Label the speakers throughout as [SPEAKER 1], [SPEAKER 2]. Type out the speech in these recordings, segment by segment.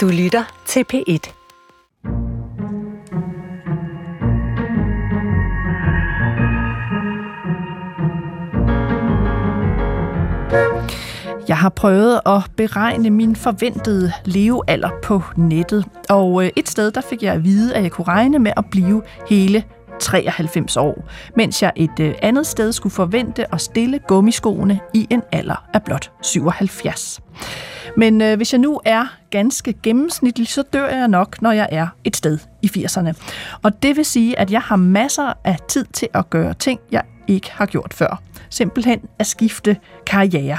[SPEAKER 1] Du lytter til P1.
[SPEAKER 2] Jeg har prøvet at beregne min forventede levealder på nettet, og øh, et sted der fik jeg at vide, at jeg kunne regne med at blive hele 93 år, mens jeg et øh, andet sted skulle forvente at stille gummiskoene i en alder af blot 77. Men øh, hvis jeg nu er ganske gennemsnitlig, så dør jeg nok, når jeg er et sted i 80'erne. Og det vil sige, at jeg har masser af tid til at gøre ting, jeg ikke har gjort før. Simpelthen at skifte karriere.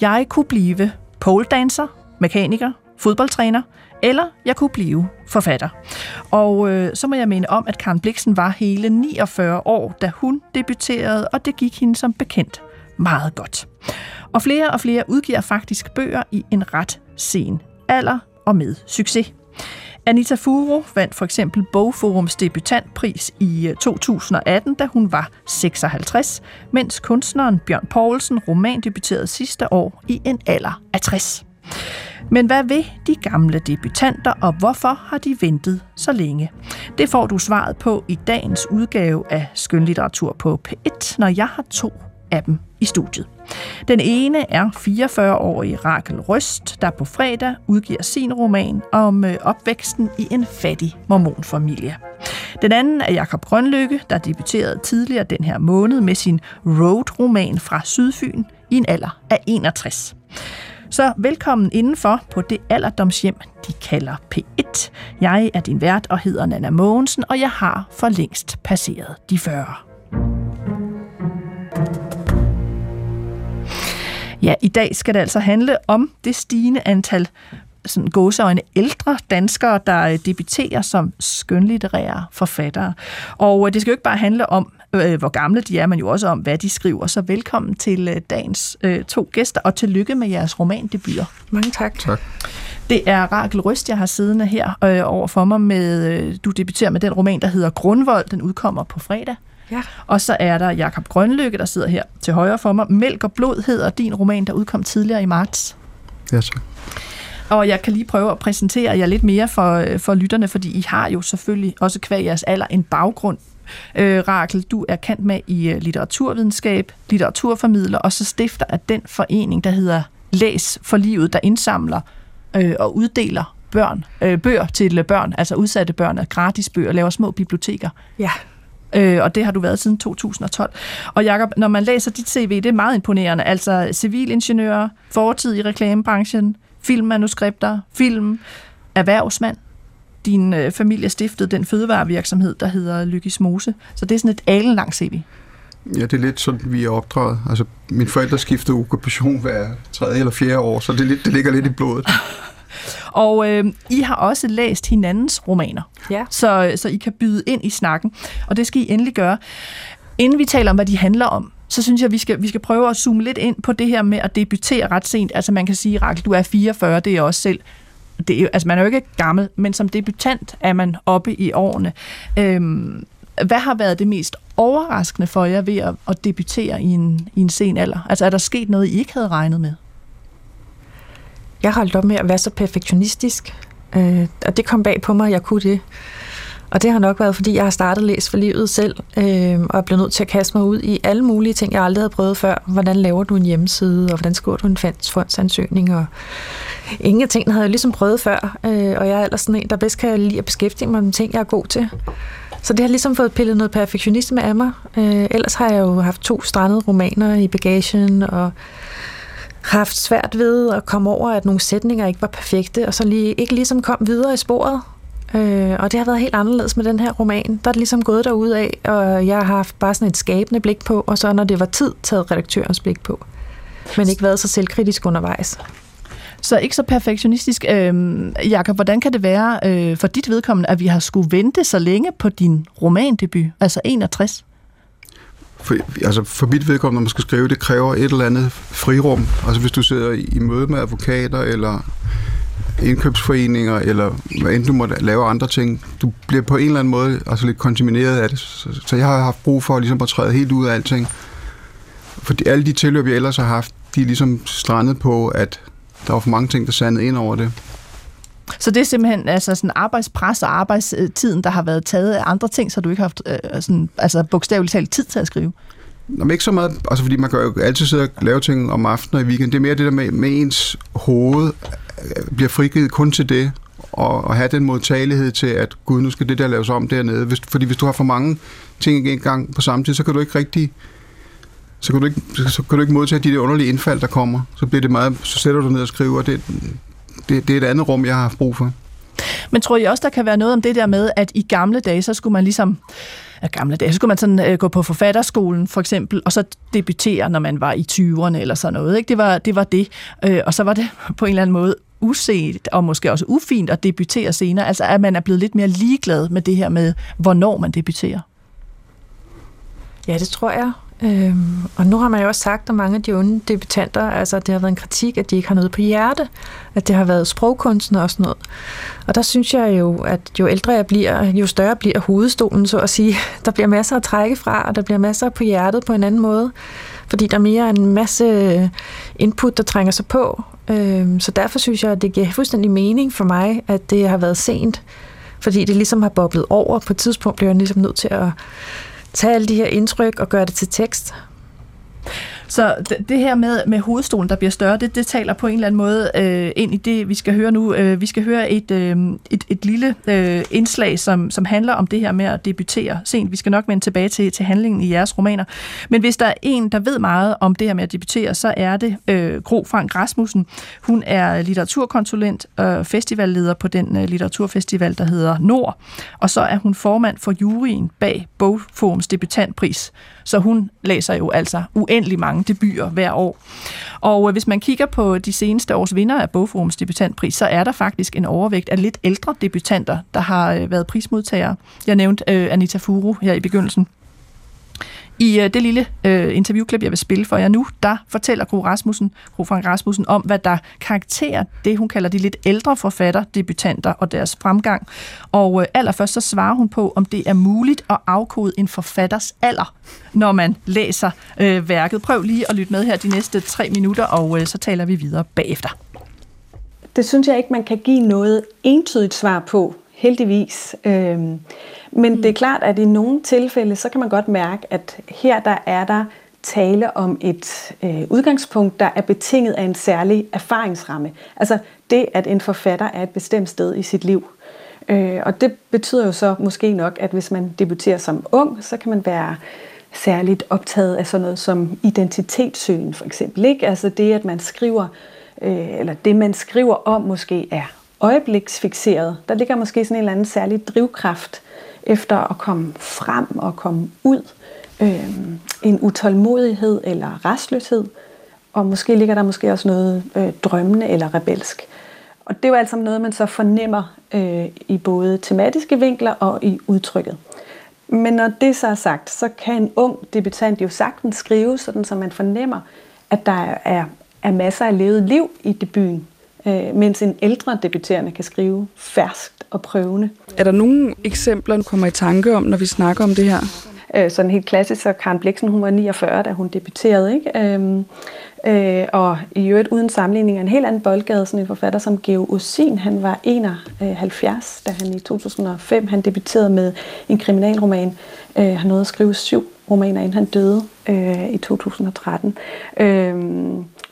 [SPEAKER 2] Jeg kunne blive poledancer, mekaniker, fodboldtræner, eller jeg kunne blive forfatter. Og øh, så må jeg mene om, at Karen Bliksen var hele 49 år, da hun debuterede, og det gik hende som bekendt meget godt. Og flere og flere udgiver faktisk bøger i en ret sen alder og med succes. Anita Furo vandt for eksempel Bogforums debutantpris i øh, 2018, da hun var 56, mens kunstneren Bjørn Poulsen romandebuterede sidste år i en alder af 60. Men hvad vil de gamle debutanter, og hvorfor har de ventet så længe? Det får du svaret på i dagens udgave af Skønlitteratur på P1, når jeg har to af dem i studiet. Den ene er 44-årige Rakel Røst, der på fredag udgiver sin roman om øh, opvæksten i en fattig mormonfamilie. Den anden er Jakob Grønlykke, der debuterede tidligere den her måned med sin road-roman fra Sydfyn i en alder af 61. Så velkommen indenfor på det alderdomshjem, de kalder P1. Jeg er din vært og hedder Nana Mogensen, og jeg har for længst passeret de 40. Ja, i dag skal det altså handle om det stigende antal sådan gåseøjne ældre danskere, der debiterer debuterer som skønlitterære forfattere. Og øh, det skal jo ikke bare handle om, øh, hvor gamle de er, men jo også om, hvad de skriver. Så velkommen til øh, dagens øh, to gæster, og tillykke med jeres romandebuter.
[SPEAKER 3] Mange tak.
[SPEAKER 4] Tak.
[SPEAKER 2] Det er Rakel Røst, jeg har siddende her øh, over for mig med, øh, du debuterer med den roman, der hedder Grundvold. Den udkommer på fredag.
[SPEAKER 3] Ja.
[SPEAKER 2] Og så er der Jakob Grønlykke, der sidder her til højre for mig. Mælk og blod hedder din roman, der udkom tidligere i marts.
[SPEAKER 4] Ja, så.
[SPEAKER 2] Og jeg kan lige prøve at præsentere jer lidt mere for, øh, for lytterne, fordi I har jo selvfølgelig også kvæg jeres alder en baggrund. Øh, Rakel, du er kendt med i øh, litteraturvidenskab, litteraturformidler, og så stifter af den forening, der hedder Læs for livet, der indsamler øh, og uddeler børn, øh, bøger til børn, altså udsatte børn, gratis bøger, laver små biblioteker.
[SPEAKER 3] Ja.
[SPEAKER 2] Øh, og det har du været siden 2012. Og Jacob, når man læser dit CV, det er meget imponerende. Altså civilingeniør, fortid i reklamebranchen, filmmanuskripter, film, erhvervsmand. Din øh, familie stiftede den fødevarevirksomhed, der hedder Lykkes Mose. Så det er sådan et alenlang CV.
[SPEAKER 4] Ja, det er lidt sådan, vi er opdraget. Altså, mine forældre skiftede okkupation hver tredje eller fjerde år, så det, er lidt, det ligger lidt i blodet.
[SPEAKER 2] Og øh, I har også læst hinandens romaner,
[SPEAKER 3] Ja.
[SPEAKER 2] så, så I kan byde ind i snakken, og det skal I endelig gøre. Inden vi taler om, hvad de handler om, så synes jeg, vi skal, vi skal prøve at zoome lidt ind på det her med at debutere ret sent. Altså man kan sige, Rakel, du er 44, det er også selv. Det er, altså man er jo ikke gammel, men som debutant er man oppe i årene. Øhm, hvad har været det mest overraskende for jer ved at, at debutere i en, i en sen alder? Altså er der sket noget, I ikke havde regnet med?
[SPEAKER 3] Jeg holdt op med at være så perfektionistisk, øh, og det kom bag på mig, at jeg kunne det. Og det har nok været, fordi jeg har startet læst for livet selv, øh, og er blevet nødt til at kaste mig ud i alle mulige ting, jeg aldrig havde prøvet før. Hvordan laver du en hjemmeside, og hvordan skriver du en fondsansøgning, og ingen af tingene havde jeg ligesom prøvet før, øh, og jeg er ellers sådan en, der bedst kan lide at beskæftige mig med ting, jeg er god til. Så det har ligesom fået pillet noget perfektionisme af mig. Øh, ellers har jeg jo haft to strandede romaner i bagagen, og haft svært ved at komme over, at nogle sætninger ikke var perfekte, og så lige, ikke ligesom kom videre i sporet. Øh, og det har været helt anderledes med den her roman. Der er det ligesom gået derud af, og jeg har haft bare sådan et skabende blik på, og så når det var tid, taget redaktørens blik på. Men ikke været så selvkritisk undervejs.
[SPEAKER 2] Så ikke så perfektionistisk. Øhm, Jakob, hvordan kan det være øh, for dit vedkommende, at vi har skulle vente så længe på din romandebut, altså 61?
[SPEAKER 4] For, altså for mit vedkommende, når man skal skrive, det kræver et eller andet frirum. Altså hvis du sidder i, i møde med advokater, eller indkøbsforeninger, eller hvad end du måtte lave andre ting, du bliver på en eller anden måde altså lidt kontamineret af det. Så, jeg har haft brug for ligesom at træde helt ud af alting. Fordi alle de tilløb, jeg ellers har haft, de er ligesom strandet på, at der var for mange ting, der sandede ind over det.
[SPEAKER 2] Så det er simpelthen altså sådan arbejdspres og arbejdstiden, der har været taget af andre ting, så du ikke har haft øh, sådan, altså bogstaveligt talt tid til at skrive?
[SPEAKER 4] Nå, men ikke så meget, altså fordi man kan jo altid sidde og lave ting om aftenen og i weekenden. Det er mere det der med, med ens hoved øh, bliver frigivet kun til det, og, og have den modtagelighed til, at gud, nu skal det der laves om dernede. Hvis, fordi hvis du har for mange ting i gang på samme tid, så kan du ikke rigtig så kan du ikke, så kan du ikke modtage de der underlige indfald, der kommer. Så bliver det meget, så sætter du ned og skriver, og det, det, det er et andet rum, jeg har haft brug for.
[SPEAKER 2] Men tror I også, der kan være noget om det der med, at i gamle dage, så skulle man ligesom af gamle dage. Så skulle man sådan øh, gå på forfatterskolen for eksempel, og så debutere, når man var i 20'erne eller sådan noget. Ikke? Det, var, det var det. Øh, og så var det på en eller anden måde uset og måske også ufint at debutere senere. Altså at man er blevet lidt mere ligeglad med det her med, hvornår man debuterer.
[SPEAKER 3] Ja, det tror jeg. Øhm, og nu har man jo også sagt om mange af de unge debutanter, altså det har været en kritik, at de ikke har noget på hjerte, at det har været sprogkunsten og sådan noget. Og der synes jeg jo, at jo ældre jeg bliver, jo større bliver hovedstolen, så at sige. Der bliver masser at trække fra, og der bliver masser på hjertet på en anden måde, fordi der er mere en masse input, der trænger sig på. Øhm, så derfor synes jeg, at det giver fuldstændig mening for mig, at det har været sent, fordi det ligesom har boblet over. På et tidspunkt bliver jeg ligesom nødt til at tage alle de her indtryk og gøre det til tekst.
[SPEAKER 2] Så det her med, med hovedstolen, der bliver større, det, det taler på en eller anden måde øh, ind i det, vi skal høre nu. Øh, vi skal høre et, øh, et, et lille øh, indslag, som, som handler om det her med at debutere sent. Vi skal nok vende tilbage til, til handlingen i jeres romaner. Men hvis der er en, der ved meget om det her med at debutere, så er det øh, Gro Frank Rasmussen. Hun er litteraturkonsulent og festivalleder på den øh, litteraturfestival, der hedder Nord. Og så er hun formand for juryen bag Bogforums debutantpris. Så hun læser jo altså uendelig mange debuter hver år. Og øh, hvis man kigger på de seneste års vinder af Bogforums debutantpris, så er der faktisk en overvægt af lidt ældre debutanter, der har øh, været prismodtagere. Jeg nævnte øh, Anita Furu her i begyndelsen. I øh, det lille øh, interviewklip, jeg vil spille for jer nu, der fortæller Gro Rasmussen, Gro Frank Rasmussen om, hvad der karakterer det, hun kalder de lidt ældre forfatter, debutanter og deres fremgang. Og øh, allerførst så svarer hun på, om det er muligt at afkode en forfatters alder, når man læser øh, værket. Prøv lige at lytte med her de næste tre minutter, og øh, så taler vi videre bagefter.
[SPEAKER 1] Det synes jeg ikke, man kan give noget entydigt svar på, heldigvis. Øh, men mm. det er klart, at i nogle tilfælde, så kan man godt mærke, at her der er der tale om et øh, udgangspunkt, der er betinget af en særlig erfaringsramme. Altså det, at en forfatter er et bestemt sted i sit liv. Øh, og det betyder jo så måske nok, at hvis man debuterer som ung, så kan man være særligt optaget af sådan noget som identitetssøgen for eksempel. Ikke? Altså det, at man skriver, øh, eller det man skriver om måske er øjebliksfixeret. Der ligger måske sådan en eller anden særlig drivkraft efter at komme frem og komme ud. Øh, en utålmodighed eller restløshed. Og måske ligger der måske også noget øh, drømmende eller rebelsk. Og det er jo alt sammen noget, man så fornemmer øh, i både tematiske vinkler og i udtrykket. Men når det så er sagt, så kan en ung debutant jo sagtens skrive, sådan så man fornemmer, at der er, er masser af levet liv i debuten øh, mens en ældre debuterende kan skrive ferskt og prøvende.
[SPEAKER 5] Er der nogle eksempler, du kommer i tanke om, når vi snakker om det her?
[SPEAKER 1] Øh, sådan helt klassisk, så Karen Bliksen, hun var 49, da hun debuterede, ikke? Øhm, øh, og i øvrigt uden sammenligning en helt anden boldgade, sådan en forfatter som Geo Osin, han var 71, da han i 2005 han debuterede med en kriminalroman. Øh, han nåede at skrive syv romaner, inden han døde øh, i 2013. Øh,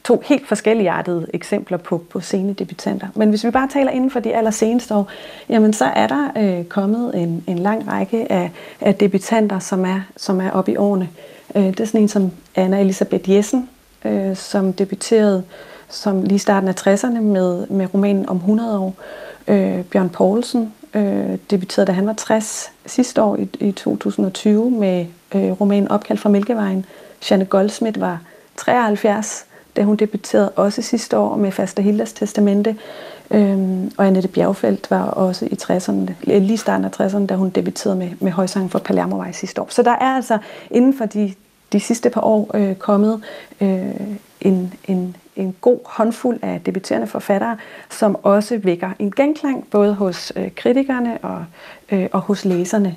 [SPEAKER 1] to helt forskelligartede eksempler på, på scenedebutanter. Men hvis vi bare taler inden for de allerseneste år, jamen så er der øh, kommet en, en lang række af, af debutanter, som er, som er oppe i årene. Øh, det er sådan en som Anna Elisabeth Jessen, øh, som debuterede som lige starten af 60'erne med, med romanen om 100 år. Øh, Bjørn Poulsen øh, debuterede, da han var 60 sidste år i, i 2020 med øh, romanen Opkald fra Mælkevejen. Janne Goldsmith var 73 da hun debuterede også sidste år med Faster Hildas Testamente. Øhm, og Annette Bjergfeldt var også i 60'erne, lige starten af 60'erne, da hun debuterede med, med højsang for Palermovej sidste år. Så der er altså inden for de, de sidste par år øh, kommet øh, en, en, en god håndfuld af debuterende forfattere, som også vækker en genklang, både hos øh, kritikerne og, øh, og hos læserne.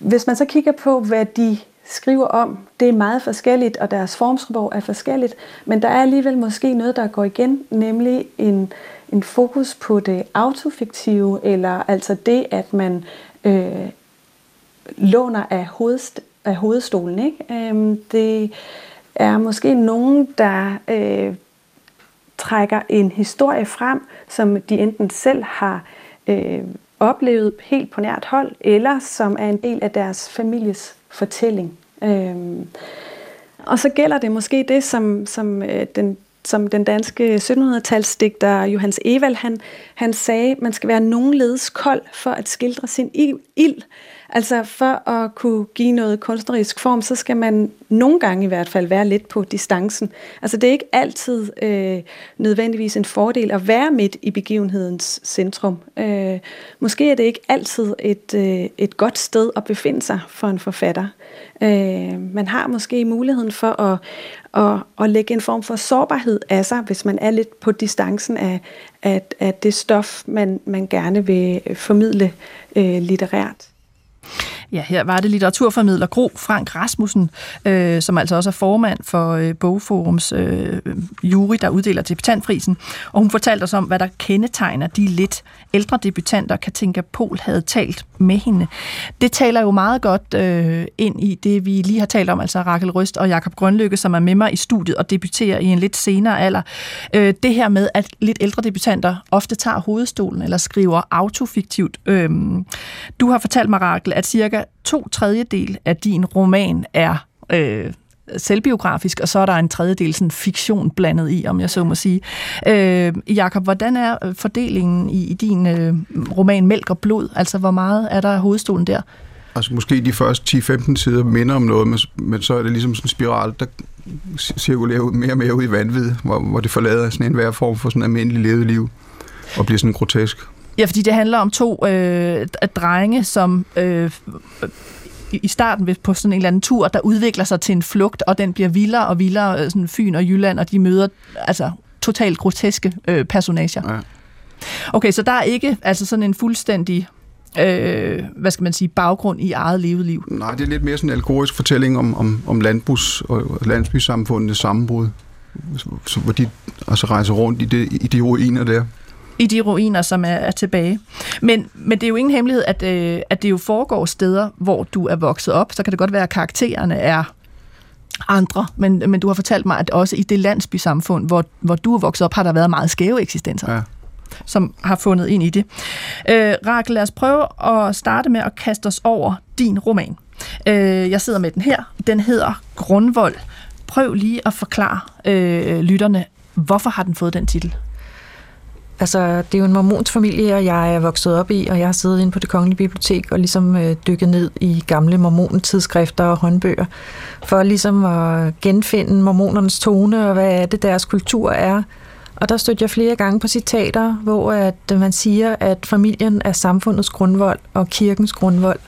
[SPEAKER 1] Hvis man så kigger på, hvad de skriver om, det er meget forskelligt, og deres formsprog er forskelligt, men der er alligevel måske noget, der går igen, nemlig en, en fokus på det autofiktive, eller altså det, at man øh, låner af, hovedst, af hovedstolen. Ikke? Øhm, det er måske nogen, der øh, trækker en historie frem, som de enten selv har øh, oplevet helt på nært hold, eller som er en del af deres families fortælling. Øh, og så gælder det måske det, som, som øh, den som den danske 1700-talsdigter Johannes Evald, han, han sagde, man skal være nogenledes kold for at skildre sin ild. Altså for at kunne give noget kunstnerisk form, så skal man nogle gange i hvert fald være lidt på distancen. Altså det er ikke altid øh, nødvendigvis en fordel at være midt i begivenhedens centrum. Øh, måske er det ikke altid et, øh, et godt sted at befinde sig for en forfatter. Øh, man har måske muligheden for at, at, at lægge en form for sårbarhed af sig, hvis man er lidt på distancen af, af, af det stof, man, man gerne vil formidle øh, litterært.
[SPEAKER 2] Ja, her var det litteraturformidler Gro Frank Rasmussen, øh, som altså også er formand for øh, Bogforums øh, jury, der uddeler debutantprisen. Og hun fortalte os om, hvad der kendetegner de lidt ældre debutanter, Katinka Pol havde talt med hende. Det taler jo meget godt øh, ind i det, vi lige har talt om, altså Rakel Røst og Jakob Grønlykke, som er med mig i studiet og debuterer i en lidt senere alder. Øh, det her med, at lidt ældre debutanter ofte tager hovedstolen eller skriver autofiktivt. Øh, du har fortalt mig, Rakel, at cirka to tredjedel af din roman er øh, selvbiografisk, og så er der en tredjedel sådan fiktion blandet i, om jeg så må sige. Øh, Jakob, hvordan er øh, fordelingen i, i din øh, roman Mælk og Blod? Altså, hvor meget er der af hovedstolen der?
[SPEAKER 4] Altså måske de første 10-15 sider minder om noget, men, men så er det ligesom sådan en spiral, der cirkulerer ud, mere og mere ud i vanvid, hvor, hvor det forlader sådan en hver form for sådan almindelig levet liv og bliver sådan grotesk.
[SPEAKER 2] Ja, fordi det handler om to øh, drenge, som øh, i starten på sådan en eller anden tur, der udvikler sig til en flugt, og den bliver vildere og vildere, øh, sådan Fyn og Jylland, og de møder altså totalt groteske øh, personager. Ja. Okay, så der er ikke altså sådan en fuldstændig øh, hvad skal man sige, baggrund i eget levet liv?
[SPEAKER 4] Nej, det er lidt mere sådan en alkoholisk fortælling om, om, om landbrugs- og landsbysamfundets sammenbrud, hvor de altså rejser rundt i, det, i de ruiner der
[SPEAKER 2] i de ruiner, som er, er tilbage. Men, men det er jo ingen hemmelighed, at, øh, at det jo foregår steder, hvor du er vokset op. Så kan det godt være, at karaktererne er andre, men, men du har fortalt mig, at også i det landsbysamfund, hvor, hvor du er vokset op, har der været meget skæve eksistenser. Ja som har fundet ind i det. Øh, Rakel, lad os prøve at starte med at kaste os over din roman. Øh, jeg sidder med den her. Den hedder Grundvold. Prøv lige at forklare øh, lytterne, hvorfor har den fået den titel?
[SPEAKER 3] Altså, det er jo en mormons familie, og jeg er vokset op i, og jeg har siddet inde på det kongelige bibliotek og ligesom øh, dykket ned i gamle mormontidsskrifter og håndbøger, for ligesom at genfinde mormonernes tone, og hvad er det, deres kultur er. Og der stødte jeg flere gange på citater, hvor at øh, man siger, at familien er samfundets grundvold og kirkens grundvold.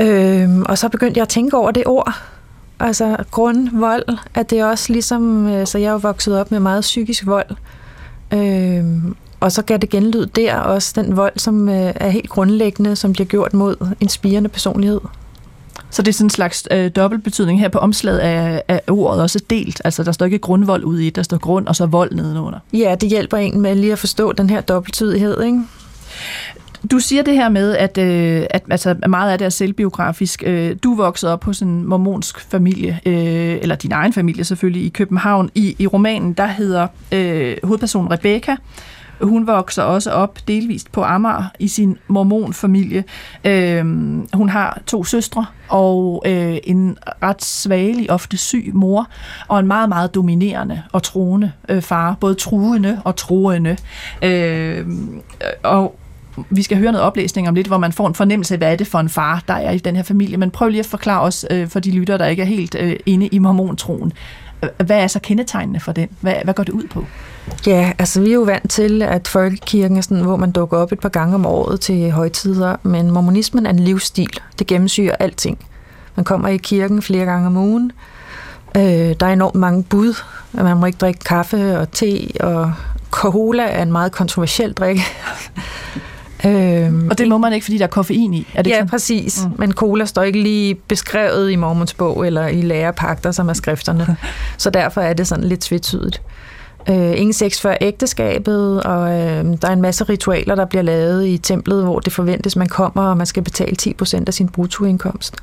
[SPEAKER 3] Øhm, og så begyndte jeg at tænke over det ord, altså grundvold, at det også ligesom, øh, så jeg er jo vokset op med meget psykisk vold, Øh, og så gav det genlyd der også den vold, som øh, er helt grundlæggende, som bliver gjort mod en spirende personlighed.
[SPEAKER 2] Så det er sådan en slags øh, dobbeltbetydning her på omslaget af, af ordet også delt. Altså der står ikke grundvold ude i, der står grund og så vold nedenunder.
[SPEAKER 3] Ja, det hjælper en med lige at forstå den her dobbelttydighed, ikke?
[SPEAKER 2] Du siger det her med, at, øh, at altså, meget af det er selvbiografisk. Øh, du voksede op hos en mormonsk familie, øh, eller din egen familie selvfølgelig, i København. I, i romanen, der hedder øh, hovedpersonen Rebecca. Hun vokser også op delvist på Amager i sin mormonfamilie. Øh, hun har to søstre og øh, en ret svagelig, ofte syg mor, og en meget, meget dominerende og troende øh, far. Både truende og troende. Øh, og vi skal høre noget oplæsning om lidt, hvor man får en fornemmelse af, hvad er det for en far, der er i den her familie. Men prøv lige at forklare os, øh, for de lytter, der ikke er helt øh, inde i mormontroen, hvad er så kendetegnene for den? Hvad, hvad går det ud på?
[SPEAKER 3] Ja, altså vi er jo vant til, at folkekirken er sådan, hvor man dukker op et par gange om året til højtider, men mormonismen er en livsstil. Det gennemsyrer alting. Man kommer i kirken flere gange om ugen. Øh, der er enormt mange bud. Man må ikke drikke kaffe og te, og cola er en meget kontroversiel drik. Øhm,
[SPEAKER 2] Og det må man ikke, fordi der er koffein i. Er det
[SPEAKER 3] ja,
[SPEAKER 2] sådan?
[SPEAKER 3] præcis. Mm. Men cola står ikke lige beskrevet i Mormons bog eller i lærepagter, som er skrifterne. så derfor er det sådan lidt tvetydigt. Øh, ingen sex før ægteskabet, og øh, der er en masse ritualer, der bliver lavet i templet, hvor det forventes, man kommer, og man skal betale 10% af sin bruttoindkomst.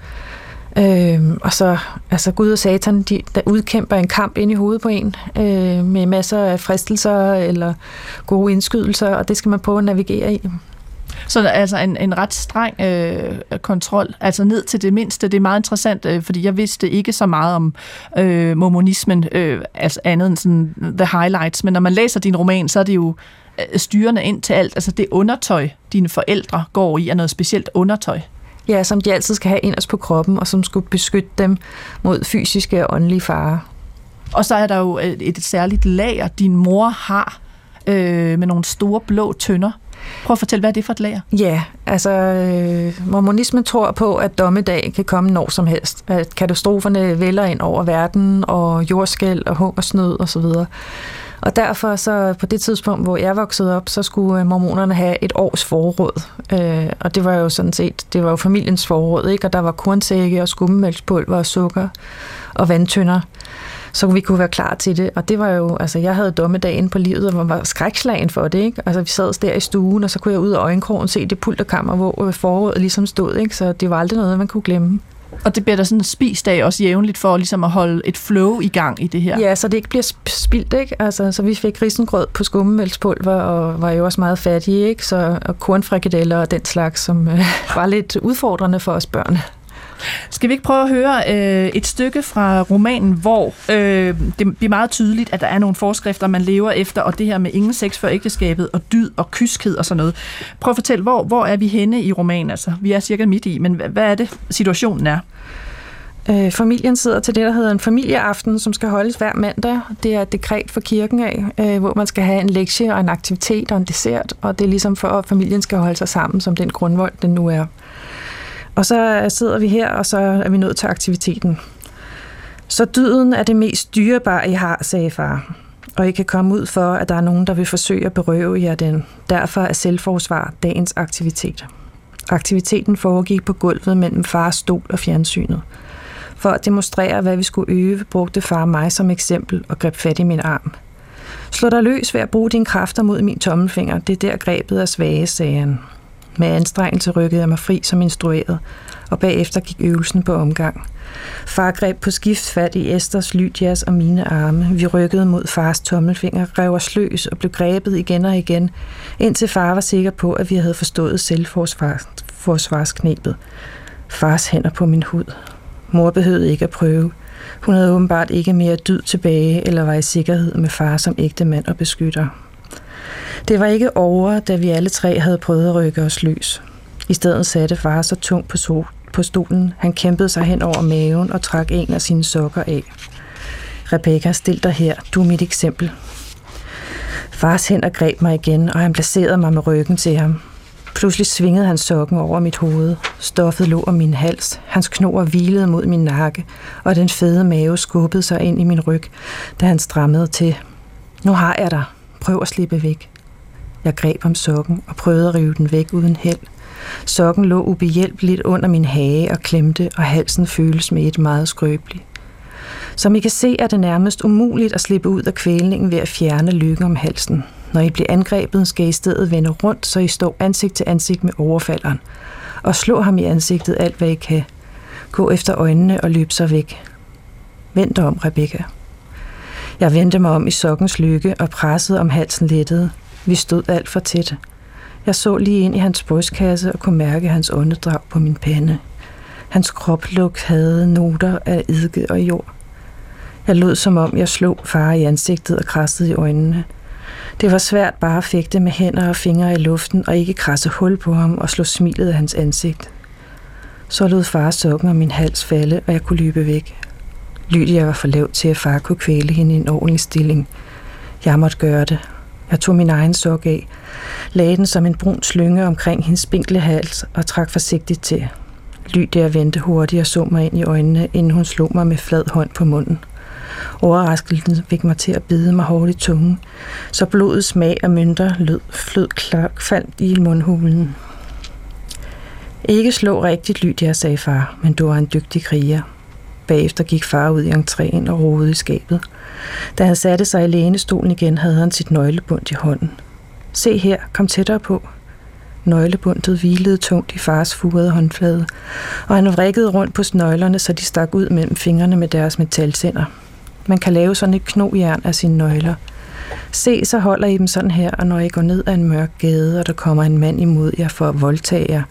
[SPEAKER 3] Øh, og så, altså Gud og Satan, de, der udkæmper en kamp ind i hovedet på en, øh, med masser af fristelser eller gode indskydelser, og det skal man prøve at navigere i.
[SPEAKER 2] Så altså en, en ret streng øh, kontrol, altså ned til det mindste. Det er meget interessant, øh, fordi jeg vidste ikke så meget om øh, mormonismen, øh, altså andet end sådan the highlights, men når man læser din roman, så er det jo øh, styrende ind til alt. Altså det undertøj, dine forældre går i, er noget specielt undertøj.
[SPEAKER 3] Ja, som de altid skal have inderst på kroppen, og som skulle beskytte dem mod fysiske og åndelige farer.
[SPEAKER 2] Og så er der jo et, et særligt lager, din mor har, øh, med nogle store blå tønder. Prøv at fortælle, hvad er det for et lager?
[SPEAKER 3] Ja, altså øh, mormonismen tror på, at dommedag kan komme når som helst. At katastroferne vælger ind over verden, og jordskæld og hungersnød osv. Og derfor så på det tidspunkt, hvor jeg voksede op, så skulle øh, mormonerne have et års forråd. Øh, og det var jo sådan set, det var jo familiens forråd, ikke? Og der var kornsække og skummemælkspulver og sukker og vandtønder så vi kunne være klar til det. Og det var jo, altså jeg havde dommedagen på livet, og var skrækslagen for det, ikke? Altså vi sad der i stuen, og så kunne jeg ud af øjenkrogen se det pulterkammer, hvor foråret ligesom stod, ikke? Så det var aldrig noget, man kunne glemme.
[SPEAKER 2] Og det bliver der sådan spist af også jævnligt for ligesom at holde et flow i gang i det her.
[SPEAKER 3] Ja, så det ikke bliver spildt, ikke? Altså, så vi fik risengrød på skummemælkspulver og var jo også meget fattige, ikke? Så, og kornfrikadeller og den slags, som øh, var lidt udfordrende for os børn.
[SPEAKER 2] Skal vi ikke prøve at høre øh, et stykke fra romanen, hvor øh, det bliver meget tydeligt, at der er nogle forskrifter, man lever efter, og det her med ingen sex før ægteskabet, og dyd og kyskhed og sådan noget. Prøv at fortælle, hvor, hvor er vi henne i romanen? Altså, vi er cirka midt i, men hvad, hvad er det, situationen er?
[SPEAKER 3] Øh, familien sidder til det, der hedder en familieaften, som skal holdes hver mandag. Det er et dekret for kirken af, øh, hvor man skal have en lektie og en aktivitet og en dessert, og det er ligesom for, at familien skal holde sig sammen, som den grundvold, den nu er. Og så sidder vi her, og så er vi nødt til aktiviteten. Så dyden er det mest dyrebare, I har, sagde far. Og I kan komme ud for, at der er nogen, der vil forsøge at berøve jer den. Derfor er selvforsvar dagens aktivitet. Aktiviteten foregik på gulvet mellem fars stol og fjernsynet. For at demonstrere, hvad vi skulle øve, brugte far mig som eksempel og greb fat i min arm. Slå dig løs ved at bruge dine kræfter mod min tommelfinger. Det er der grebet er svage, sagde han. Med anstrengelse rykkede jeg mig fri som instrueret, og bagefter gik øvelsen på omgang. Far greb på skift fat i Esters, Lydias og mine arme. Vi rykkede mod fars tommelfinger, rev os løs og blev grebet igen og igen, indtil far var sikker på, at vi havde forstået selvforsvarsknebet. Fars hænder på min hud. Mor behøvede ikke at prøve. Hun havde åbenbart ikke mere dyd tilbage, eller var i sikkerhed med far som ægte mand og beskytter. Det var ikke over, da vi alle tre havde prøvet at rykke os løs. I stedet satte far så tungt på, sol, på stolen. Han kæmpede sig hen over maven og trak en af sine sokker af. Rebecca, stil dig her. Du er mit eksempel. Fars hænder greb mig igen, og han placerede mig med ryggen til ham. Pludselig svingede han sokken over mit hoved. Stoffet lå om min hals. Hans knor hvilede mod min nakke, og den fede mave skubbede sig ind i min ryg, da han strammede til. Nu har jeg dig. Prøv at slippe væk. Jeg greb om sokken og prøvede at rive den væk uden held. Sokken lå ubehjælpeligt under min hage og klemte, og halsen føles med et meget skrøbeligt. Som I kan se, er det nærmest umuligt at slippe ud af kvælningen ved at fjerne lykken om halsen. Når I bliver angrebet, skal I stedet vende rundt, så I står ansigt til ansigt med overfalderen. Og slå ham i ansigtet alt, hvad I kan. Gå efter øjnene og løb så væk. Vend dig om, Rebecca. Jeg vendte mig om i sokkens lykke og presset om halsen lettede. Vi stod alt for tæt. Jeg så lige ind i hans brystkasse og kunne mærke hans åndedrag på min pande. Hans kropluk havde noter af eddike og jord. Jeg lød som om, jeg slog far i ansigtet og krassede i øjnene. Det var svært bare at fægte med hænder og fingre i luften og ikke krasse hul på ham og slå smilet af hans ansigt. Så lød far sokken om min hals falde, og jeg kunne løbe væk. Lydia var for lav til, at far kunne kvæle hende i en ordentlig stilling. Jeg måtte gøre det. Jeg tog min egen sok af, lagde den som en brun slynge omkring hendes spinkle hals og trak forsigtigt til. Lydia vendte hurtigt og så mig ind i øjnene, inden hun slog mig med flad hånd på munden. Overraskelsen fik mig til at bide mig hårdt i tungen, så blodets smag af mønter lød, flød klart faldt i mundhulen. Ikke slå rigtigt, Lydia, sagde far, men du er en dygtig kriger. Bagefter gik far ud i entréen og rodede i skabet. Da han satte sig i lænestolen igen, havde han sit nøglebund i hånden. Se her, kom tættere på. Nøglebundet hvilede tungt i fars furede håndflade, og han vrikkede rundt på snøglerne, så de stak ud mellem fingrene med deres metaltænder. Man kan lave sådan et knogjern af sine nøgler. Se, så holder I dem sådan her, og når I går ned ad en mørk gade, og der kommer en mand imod jer for at voldtage jer,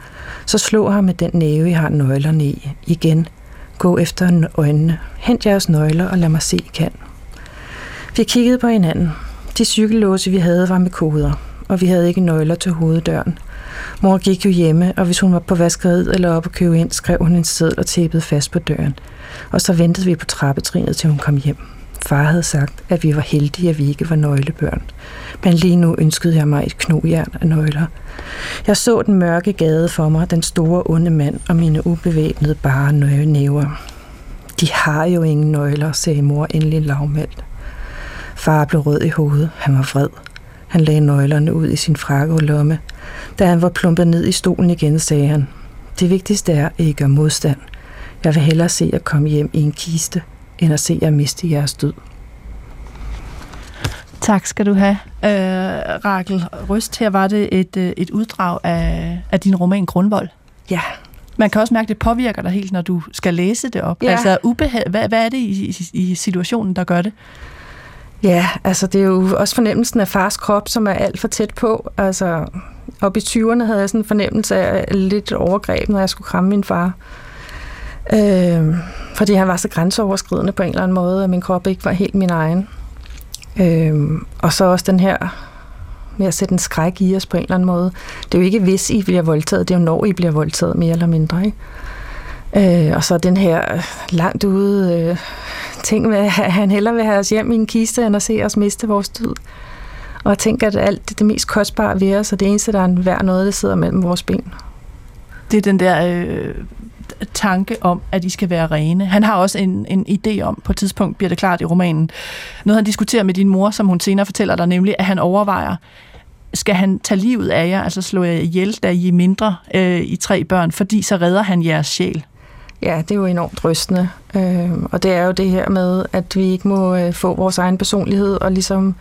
[SPEAKER 3] så slå ham med den næve, I har nøglerne i. Igen. Gå efter øjnene. Hent jeres nøgler, og lad mig se, I kan. Vi kiggede på hinanden. De cykellåse, vi havde, var med koder, og vi havde ikke nøgler til hoveddøren. Mor gik jo hjemme, og hvis hun var på vaskeriet eller op og købe ind, skrev hun en seddel og tæppede fast på døren. Og så ventede vi på trappetrinet, til hun kom hjem. Far havde sagt, at vi var heldige, at vi ikke var nøglebørn. Men lige nu ønskede jeg mig et knogjern af nøgler. Jeg så den mørke gade for mig, den store onde mand og mine ubevæbnede bare næver. De har jo ingen nøgler, sagde mor endelig lavmældt. Far blev rød i hovedet. Han var vred. Han lagde nøglerne ud i sin lomme. Da han var plumpet ned i stolen igen, sagde han, det vigtigste er ikke at gøre modstand. Jeg vil hellere se at komme hjem i en kiste, end at se jer miste jeres død.
[SPEAKER 2] Tak skal du have, øh, Rakel Røst. Her var det et, øh, et uddrag af, af din roman Grundvold.
[SPEAKER 3] Ja.
[SPEAKER 2] Man kan også mærke, at det påvirker dig helt, når du skal læse det op.
[SPEAKER 3] Ja.
[SPEAKER 2] Altså, ubehag, hvad, hvad er det i, i, i situationen, der gør det?
[SPEAKER 3] Ja, altså det er jo også fornemmelsen af fars krop, som er alt for tæt på. Altså, op i 20'erne havde jeg sådan en fornemmelse af lidt overgreb, når jeg skulle kramme min far. Øh, fordi han var så grænseoverskridende på en eller anden måde, at min krop ikke var helt min egen. Øh, og så også den her med at sætte en skræk i os på en eller anden måde. Det er jo ikke, hvis I bliver voldtaget, det er jo, når I bliver voldtaget, mere eller mindre. Ikke? Øh, og så den her langt ude øh, ting med, at han hellere vil have os hjem i en kiste, end at se os miste vores død. Og jeg tænker, at alt det, det mest kostbare ved os, og det eneste, der er værd noget, det sidder mellem vores ben.
[SPEAKER 2] Det er den der øh, tanke om, at de skal være rene. Han har også en, en idé om, på et tidspunkt bliver det klart i romanen, noget han diskuterer med din mor, som hun senere fortæller dig, nemlig at han overvejer, skal han tage livet af jer, altså slå jer ihjel, da I er mindre øh, i tre børn, fordi så redder han jeres sjæl.
[SPEAKER 3] Ja, det er jo enormt rystende. Øh, og det er jo det her med, at vi ikke må øh, få vores egen personlighed og ligesom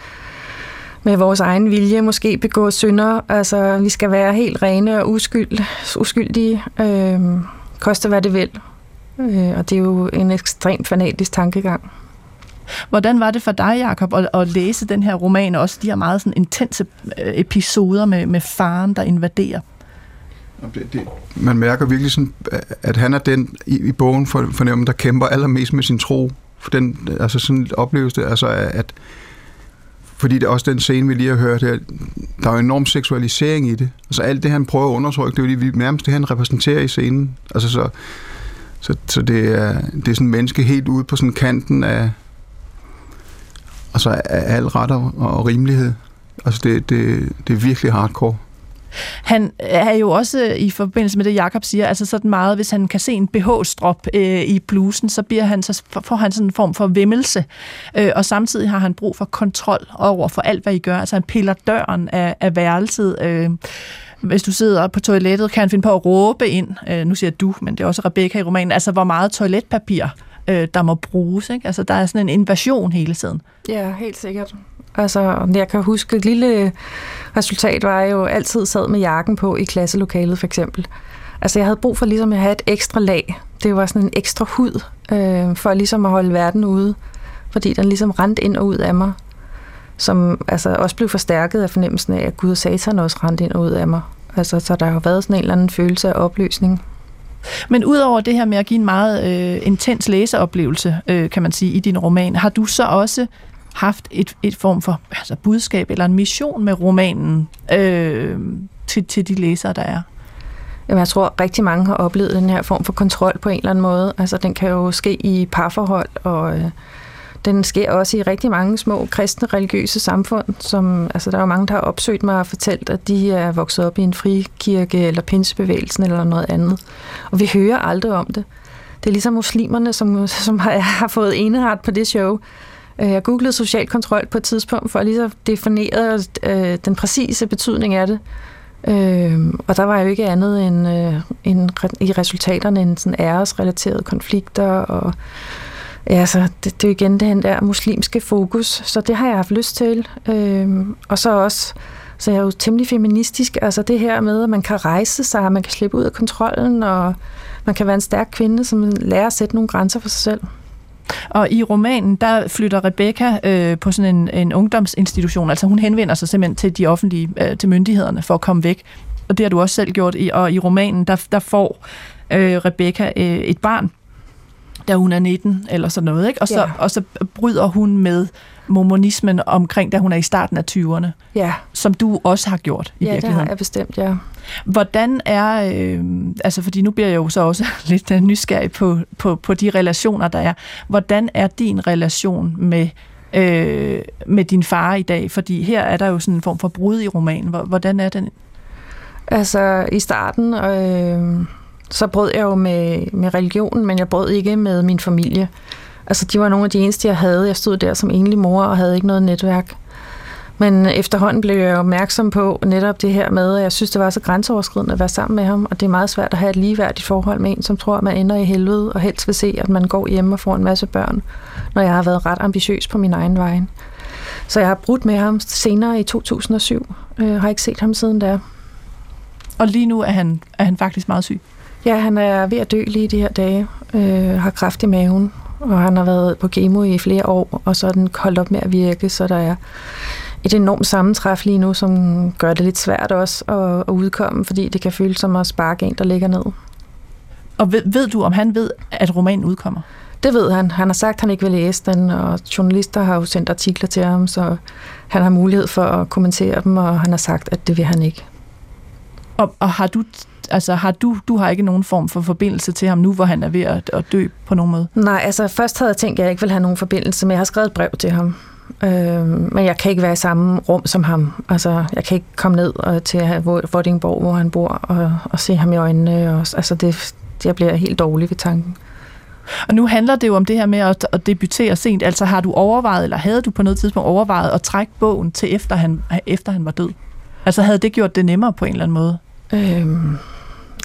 [SPEAKER 3] med vores egen vilje måske begå synder. Altså, vi skal være helt rene og uskyld, uskyldige. Øh, koste hvad det vil. Øh, og det er jo en ekstremt fanatisk tankegang.
[SPEAKER 2] Hvordan var det for dig, Jacob, at, at læse den her roman, og også de her meget sådan intense øh, episoder med, med faren, der invaderer?
[SPEAKER 4] Det, det, man mærker virkelig sådan, at han er den i, i bogen for, fornemmer, der kæmper allermest med sin tro. For den, altså sådan oplevelse det, altså at fordi det er også den scene, vi lige har hørt her, der er jo enorm seksualisering i det. Altså alt det, han prøver at undertrykke, det er jo nærmest det, han repræsenterer i scenen. Altså så, så, så det, er, det er sådan en menneske helt ude på sådan kanten af, altså af al ret og, og rimelighed. Altså det, det, det er virkelig hardcore.
[SPEAKER 2] Han er jo også øh, i forbindelse med det, Jakob siger, altså sådan meget, hvis han kan se en BH-strop øh, i blusen, så, bliver han, så får han sådan en form for vimmelse. Øh, og samtidig har han brug for kontrol over for alt, hvad I gør. Altså han piller døren af, af værelset. Øh, hvis du sidder på toilettet, kan han finde på at råbe ind. Øh, nu siger du, men det er også Rebecca i romanen. Altså hvor meget toiletpapir øh, der må bruges. Ikke? Altså der er sådan en invasion hele tiden.
[SPEAKER 3] Ja, helt sikkert. Altså, jeg kan huske, et lille resultat var, at jeg jo altid sad med jakken på i klasselokalet, for eksempel. Altså, jeg havde brug for ligesom at have et ekstra lag. Det var sådan en ekstra hud, øh, for ligesom at holde verden ude. Fordi den ligesom rent ind og ud af mig. Som altså, også blev forstærket af fornemmelsen af, at Gud og Satan også rent ind og ud af mig. Altså, så der har jo været sådan en eller anden følelse af opløsning.
[SPEAKER 2] Men udover det her med at give en meget øh, intens læseoplevelse, øh, kan man sige, i din roman, har du så også haft et, et form for altså budskab eller en mission med romanen øh, til, til de læsere, der er?
[SPEAKER 3] Jamen, jeg tror, rigtig mange har oplevet den her form for kontrol på en eller anden måde. Altså, den kan jo ske i parforhold, og øh, den sker også i rigtig mange små kristne religiøse samfund. Som, altså, der er jo mange, der har opsøgt mig og fortalt, at de er vokset op i en frikirke eller pinsebevægelsen eller noget andet. Og vi hører aldrig om det det er ligesom muslimerne, som, som har, har fået eneret på det show. Øh, jeg googlede social kontrol på et tidspunkt, for at lige at definere øh, den præcise betydning af det. Øh, og der var jo ikke andet end, øh, end i resultaterne end sådan æresrelaterede konflikter og Ja, så det, det er jo igen den der muslimske fokus, så det har jeg haft lyst til. Øhm, og så også, så jeg er jo temmelig feministisk, altså det her med, at man kan rejse sig, man kan slippe ud af kontrollen, og man kan være en stærk kvinde, som lærer at sætte nogle grænser for sig selv.
[SPEAKER 2] Og i romanen, der flytter Rebecca øh, på sådan en, en ungdomsinstitution. Altså hun henvender sig simpelthen til de offentlige, øh, til myndighederne for at komme væk. Og det har du også selv gjort. I, og i romanen, der, der får øh, Rebecca øh, et barn, da hun er 19 eller sådan noget. Ikke? Og, så, ja. og så bryder hun med mormonismen omkring, da hun er i starten af 20'erne.
[SPEAKER 3] Ja.
[SPEAKER 2] Som du også har gjort i
[SPEAKER 3] ja,
[SPEAKER 2] virkeligheden.
[SPEAKER 3] Ja, det har jeg bestemt, ja.
[SPEAKER 2] Hvordan er, øh, altså fordi nu bliver jeg jo så også lidt øh, nysgerrig på, på, på de relationer, der er. Hvordan er din relation med, øh, med din far i dag? Fordi her er der jo sådan en form for brud i romanen. Hvordan er den?
[SPEAKER 3] Altså i starten, øh, så brød jeg jo med, med religionen, men jeg brød ikke med min familie. Altså, de var nogle af de eneste, jeg havde. Jeg stod der som enlig mor og havde ikke noget netværk. Men efterhånden blev jeg opmærksom på netop det her med, at jeg synes, det var så grænseoverskridende at være sammen med ham, og det er meget svært at have et ligeværdigt forhold med en, som tror, at man ender i helvede, og helst vil se, at man går hjem og får en masse børn, når jeg har været ret ambitiøs på min egen vej. Så jeg har brudt med ham senere i 2007. Jeg har ikke set ham siden da.
[SPEAKER 2] Og lige nu er han, er han faktisk meget syg?
[SPEAKER 3] Ja, han er ved at dø lige de her dage. Øh, har kræft i maven, og han har været på kemo i flere år, og så er den holdt op med at virke, så der er et enormt sammentræf lige nu, som gør det lidt svært også at, at udkomme, fordi det kan føles som at sparke en, der ligger ned.
[SPEAKER 2] Og ved, ved du, om han ved, at romanen udkommer?
[SPEAKER 3] Det ved han. Han har sagt, at han ikke vil læse den, og journalister har jo sendt artikler til ham, så han har mulighed for at kommentere dem, og han har sagt, at det vil han ikke.
[SPEAKER 2] Og, og har du altså har du, du har ikke nogen form for forbindelse til ham nu, hvor han er ved at, at dø på nogen måde?
[SPEAKER 3] Nej, altså først havde jeg tænkt, at jeg ikke vil have nogen forbindelse, men jeg har skrevet et brev til ham. Øh, men jeg kan ikke være i samme rum som ham. Altså, jeg kan ikke komme ned og, til Vordingborg, hvor han bor, og, og se ham i øjnene. Og, altså, det, jeg bliver helt dårlig ved tanken.
[SPEAKER 2] Og nu handler det jo om det her med at, at debutere sent. Altså har du overvejet, eller havde du på noget tidspunkt overvejet at trække bogen til efter han, efter han var død? Altså havde det gjort det nemmere på en eller anden måde?
[SPEAKER 3] Øhm,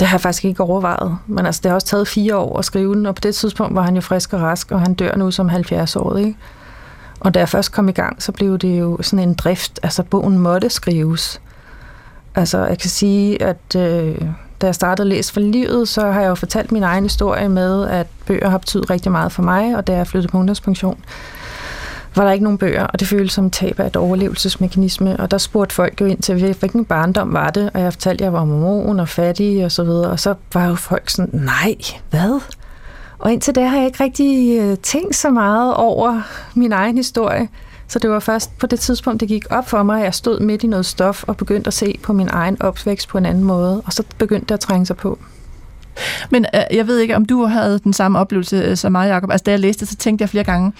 [SPEAKER 3] det har jeg faktisk ikke overvejet. Men altså, det har også taget fire år at skrive den, og på det tidspunkt var han jo frisk og rask, og han dør nu som 70 år, ikke? Og da jeg først kom i gang, så blev det jo sådan en drift. Altså, bogen måtte skrives. Altså, jeg kan sige, at øh, da jeg startede at læse for livet, så har jeg jo fortalt min egen historie med, at bøger har betydet rigtig meget for mig, og da jeg flyttede på ungdomspension, var der ikke nogen bøger, og det føltes som tab af et overlevelsesmekanisme. Og der spurgte folk jo ind til, hvilken barndom var det, og jeg fortalte, at jeg var mormon og fattig og så videre. Og så var jo folk sådan, nej, hvad? Og indtil da har jeg ikke rigtig øh, tænkt så meget over min egen historie. Så det var først på det tidspunkt, det gik op for mig, at jeg stod midt i noget stof og begyndte at se på min egen opvækst på en anden måde. Og så begyndte det at trænge sig på.
[SPEAKER 2] Men øh, jeg ved ikke, om du havde den samme oplevelse øh, som mig, Jacob. Altså, da jeg læste så tænkte jeg flere gange,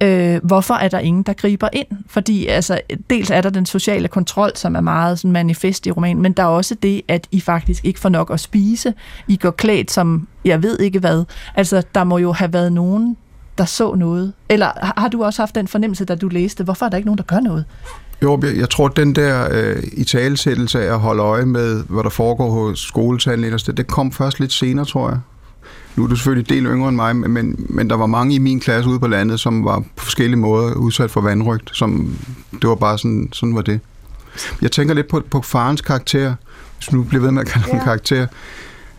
[SPEAKER 2] øh, hvorfor er der ingen, der griber ind? Fordi altså, dels er der den sociale kontrol, som er meget sådan, manifest i romanen, men der er også det, at I faktisk ikke får nok at spise. I går klædt som, jeg ved ikke hvad. Altså, der må jo have været nogen, der så noget. Eller har du også haft den fornemmelse, da du læste, hvorfor er der ikke nogen, der gør noget?
[SPEAKER 4] Jo, jeg tror, at den der øh, i talesættelse af at holde øje med, hvad der foregår hos skoletandlæger, det kom først lidt senere, tror jeg. Nu er du selvfølgelig del yngre end mig, men, men der var mange i min klasse ude på landet, som var på forskellige måder udsat for vandrygt. Som, det var bare sådan, sådan var det. Jeg tænker lidt på, på farens karakter, hvis nu bliver ved med at kalde ja. karakter.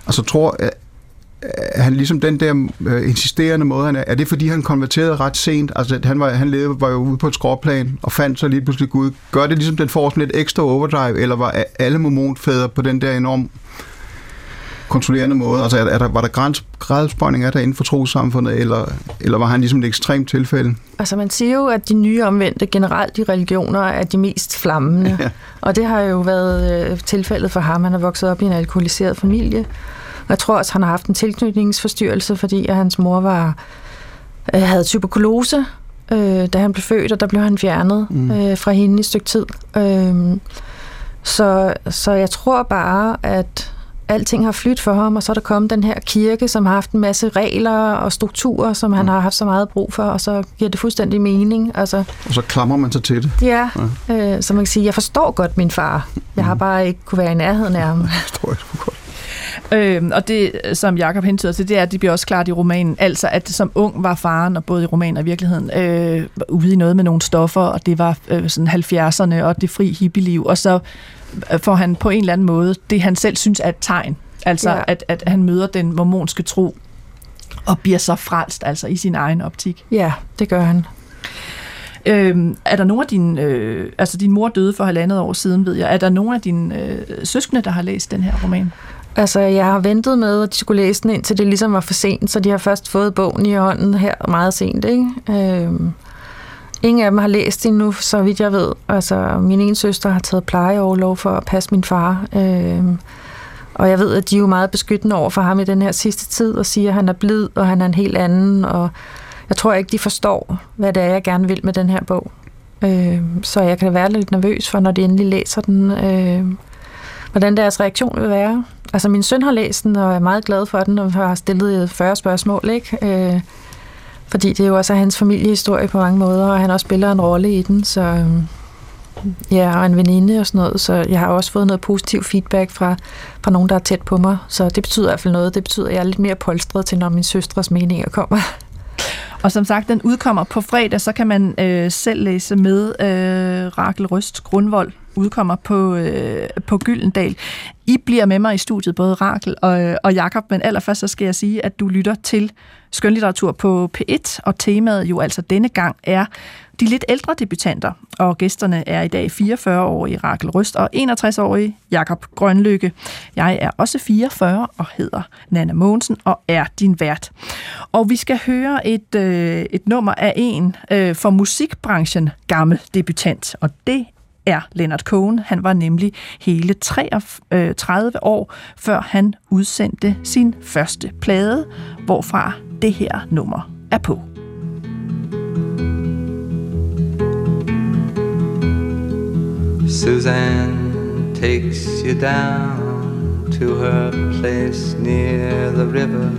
[SPEAKER 4] Altså tror, at han ligesom den der øh, insisterende måde, han er, er det fordi han konverterede ret sent? Altså han, var, han levede, var jo ude på et skråplan og fandt så lige pludselig Gud. Gør det ligesom, den får sådan lidt ekstra overdrive, eller var alle mormonfædre på den der enorm kontrollerende måde? Altså er, er der, var der græns, grædespøjning af der inden for trosamfundet, eller, eller var han ligesom et ekstremt tilfælde?
[SPEAKER 3] Altså man siger jo, at de nye omvendte generelt i religioner er de mest flammende. Ja. Og det har jo været øh, tilfældet for ham. Han er vokset op i en alkoholiseret familie, jeg tror også, han har haft en tilknytningsforstyrrelse, fordi at hans mor var øh, havde tuberkulose, øh, da han blev født, og der blev han fjernet mm. øh, fra hende i et stykke tid. Øh, så, så jeg tror bare, at alting har flyttet for ham, og så er der kommet den her kirke, som har haft en masse regler og strukturer, som han har haft så meget brug for, og så giver det fuldstændig mening. Altså,
[SPEAKER 4] Og så klamrer man sig til det.
[SPEAKER 3] ja, øh, så man kan sige, jeg forstår godt min far. Jeg har bare ikke kunne være i nærheden af ham.
[SPEAKER 4] Det tror jeg sgu godt.
[SPEAKER 2] Øh, og det, som Jakob hentyder til, det er, at det bliver også klart i romanen, altså at som ung var faren, og både i romanen og i virkeligheden, øh, ude i noget med nogle stoffer, og det var øh, sådan 70'erne og det fri hippieliv, og så øh, får han på en eller anden måde det, han selv synes er et tegn, altså
[SPEAKER 3] Ja.
[SPEAKER 2] at, at han møder den mormonske tro, og bliver så frelst, altså i sin egen optik.
[SPEAKER 3] Ja, det gør han.
[SPEAKER 2] Øh, er der nogen af dine, øh, altså din mor døde for halvandet år siden, ved jeg, er der nogen af dine øh, søskende, der har læst den her roman?
[SPEAKER 3] Altså, jeg har ventet med, at de skulle læse den, indtil det ligesom var for sent, så de har først fået bogen i hånden her meget sent, ikke? Øhm, ingen af dem har læst den endnu, så vidt jeg ved. Altså, min ene søster har taget plejeoverlov for at passe min far. Øhm, og jeg ved, at de er jo meget beskyttende over for ham i den her sidste tid, og siger, at han er blid, og han er en helt anden, og jeg tror ikke, de forstår, hvad det er, jeg gerne vil med den her bog. Øh, så jeg kan være lidt nervøs for, når de endelig læser den, øh, hvordan deres reaktion vil være. Altså min søn har læst den, og er meget glad for den, og har stillet øh, 40 spørgsmål, ikke? Øh, fordi det er jo også hans familiehistorie på mange måder, og han også spiller en rolle i den, så øh, ja, og en veninde og sådan noget, så jeg har også fået noget positiv feedback fra, fra nogen, der er tæt på mig, så det betyder i hvert fald noget. Det betyder, at jeg er lidt mere polstret til, når min søstres meninger kommer.
[SPEAKER 2] Og som sagt, den udkommer på fredag, så kan man øh, selv læse med øh, Rakel Røst Grundvold udkommer på, øh, på Gyldendal. I bliver med mig i studiet, både Rakel og, øh, og Jakob, men allerførst så skal jeg sige, at du lytter til skønlitteratur på P1, og temaet jo altså denne gang er de lidt ældre debutanter, og gæsterne er i dag 44-årige Rakel Røst og 61-årige Jakob Grønlykke. Jeg er også 44 og hedder Nana Mogensen og er din vært. Og vi skal høre et, øh, et nummer af en øh, for musikbranchen gammel debutant, og det er Leonard Cohen. Han var nemlig hele 33 øh, år, før han udsendte sin første plade, hvorfra det her nummer er på.
[SPEAKER 6] Suzanne takes you down to her place near the river.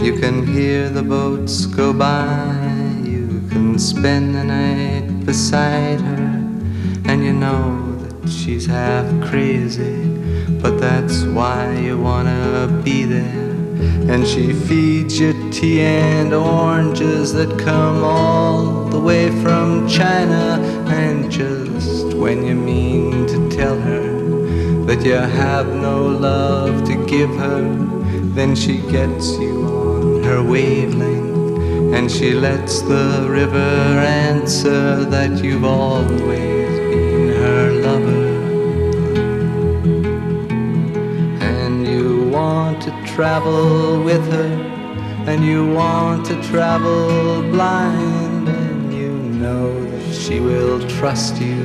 [SPEAKER 6] You can hear the boats go by. You can spend the night beside her. And you know that she's half crazy. But that's why you wanna be there. And she feeds you tea and oranges that come all the way from China. And just when you mean to tell her that you have no love to give her, then she gets you on her wavelength. And she lets the river answer that you've always lover. And you want to travel with her, and you want to travel blind, and you know that she will trust you,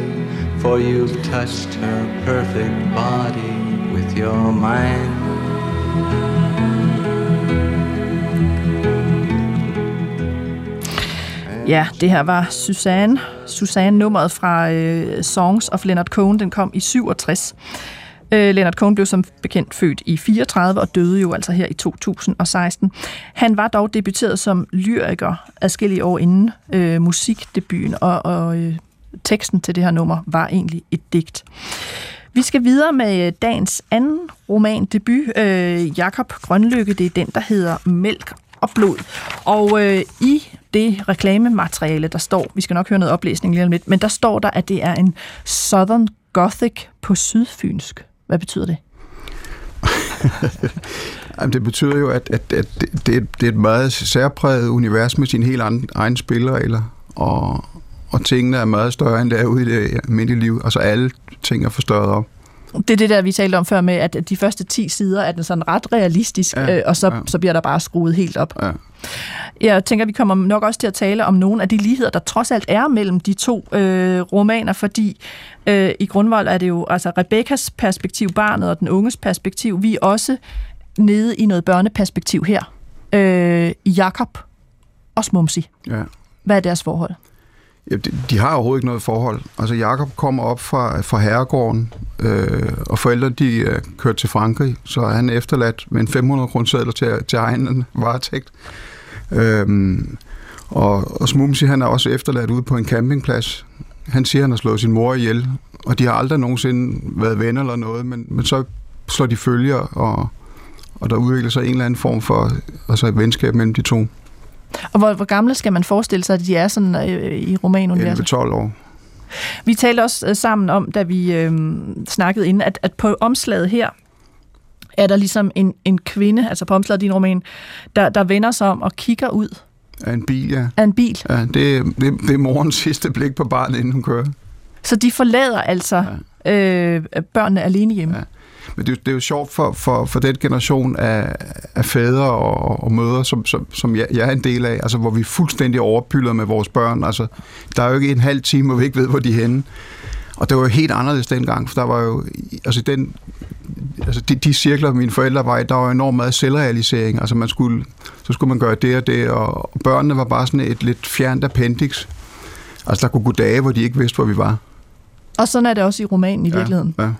[SPEAKER 6] for you've touched her perfect body with your mind.
[SPEAKER 2] Ja, det her var Susanne. Susanne nummeret fra øh, Songs of Leonard Cohen. Den kom i 67. Øh, Leonard Cohen blev som bekendt født i 34 og døde jo altså her i 2016. Han var dog debuteret som lyriker adskillige år inden øh, musikdebuten, og, og øh, teksten til det her nummer var egentlig et digt. Vi skal videre med øh, dagens anden roman debut, øh, Jakob Grønlykke. Det er den, der hedder Mælk og blod. Og øh, i det reklamemateriale, der står, vi skal nok høre noget oplæsning lige om lidt, men der står der, at det er en Southern Gothic på sydfynsk. Hvad betyder det?
[SPEAKER 4] Jamen, det betyder jo, at, at, at det, det er- et meget særpræget univers med sine helt anden, egen spilleregler, og, og tingene er meget større, end det er ude i det almindelige liv. Altså alle ting er forstørret op.
[SPEAKER 2] Det er det der, vi talte om før med, at de første 10 sider er den sådan ret realistisk,
[SPEAKER 4] Ja,
[SPEAKER 2] øh, og så,
[SPEAKER 4] ja.
[SPEAKER 2] så bliver der bare skruet helt op.
[SPEAKER 4] Ja.
[SPEAKER 2] Jeg tænker, vi kommer nok også til at tale om nogle af de ligheder, der trods alt er mellem de to øh, romaner, fordi øh, i grundvold er det jo altså Rebekkas perspektiv, barnet og den unges perspektiv. Vi er også nede i noget børneperspektiv her. Øh, Jakob og Smumsi.
[SPEAKER 4] Ja.
[SPEAKER 2] Hvad er deres forhold?
[SPEAKER 4] Ja, de, de har overhovedet ikke noget forhold. Altså Jakob kommer op fra, fra herregården øh, og forældrene de øh, er kørt til Frankrig, så er han efterladt med en 500 kroner til, til egen varetægt. Øhm, og, og Smumsi, han er også efterladt ude på en campingplads. Han siger, han har slået sin mor ihjel, og de har aldrig nogensinde været venner eller noget, men, men så slår de følger, og, og der udvikler sig en eller anden form for altså et venskab mellem de to.
[SPEAKER 2] Og hvor, hvor gamle skal man forestille sig, at de er sådan øh, i romanuniverset?
[SPEAKER 4] 11-12 år.
[SPEAKER 2] Vi talte også øh, sammen om, da vi øh, snakkede inden, at, at på omslaget her, er der ligesom en, en kvinde, altså på omslaget af din roman, der, der vender sig om og kigger ud
[SPEAKER 4] Af en bil, ja.
[SPEAKER 2] af en bil.
[SPEAKER 4] ja det, det, det er morens sidste blik på barnet, inden hun kører.
[SPEAKER 2] Så de forlader altså ja. øh, børnene alene hjemme.
[SPEAKER 4] Ja. Men det, er jo- det er jo sjovt for, for, for den generation af, af fædre og, og mødre, som, som, som jeg, jeg er en del af, altså hvor vi er fuldstændig overpyldet med vores børn. Altså, der er jo ikke en halv time, hvor vi ikke ved, hvor de er henne. Og det var jo helt anderledes dengang, for der var jo, altså den, altså de, de cirkler, mine forældre var i, der var enormt meget selvrealisering. Altså man skulle, så skulle man gøre det og det, og, børnene var bare sådan et lidt fjernt appendix. Altså der kunne gå dage, hvor de ikke vidste, hvor vi var.
[SPEAKER 2] Og sådan er det også i romanen i virkeligheden.
[SPEAKER 4] Ja, ja.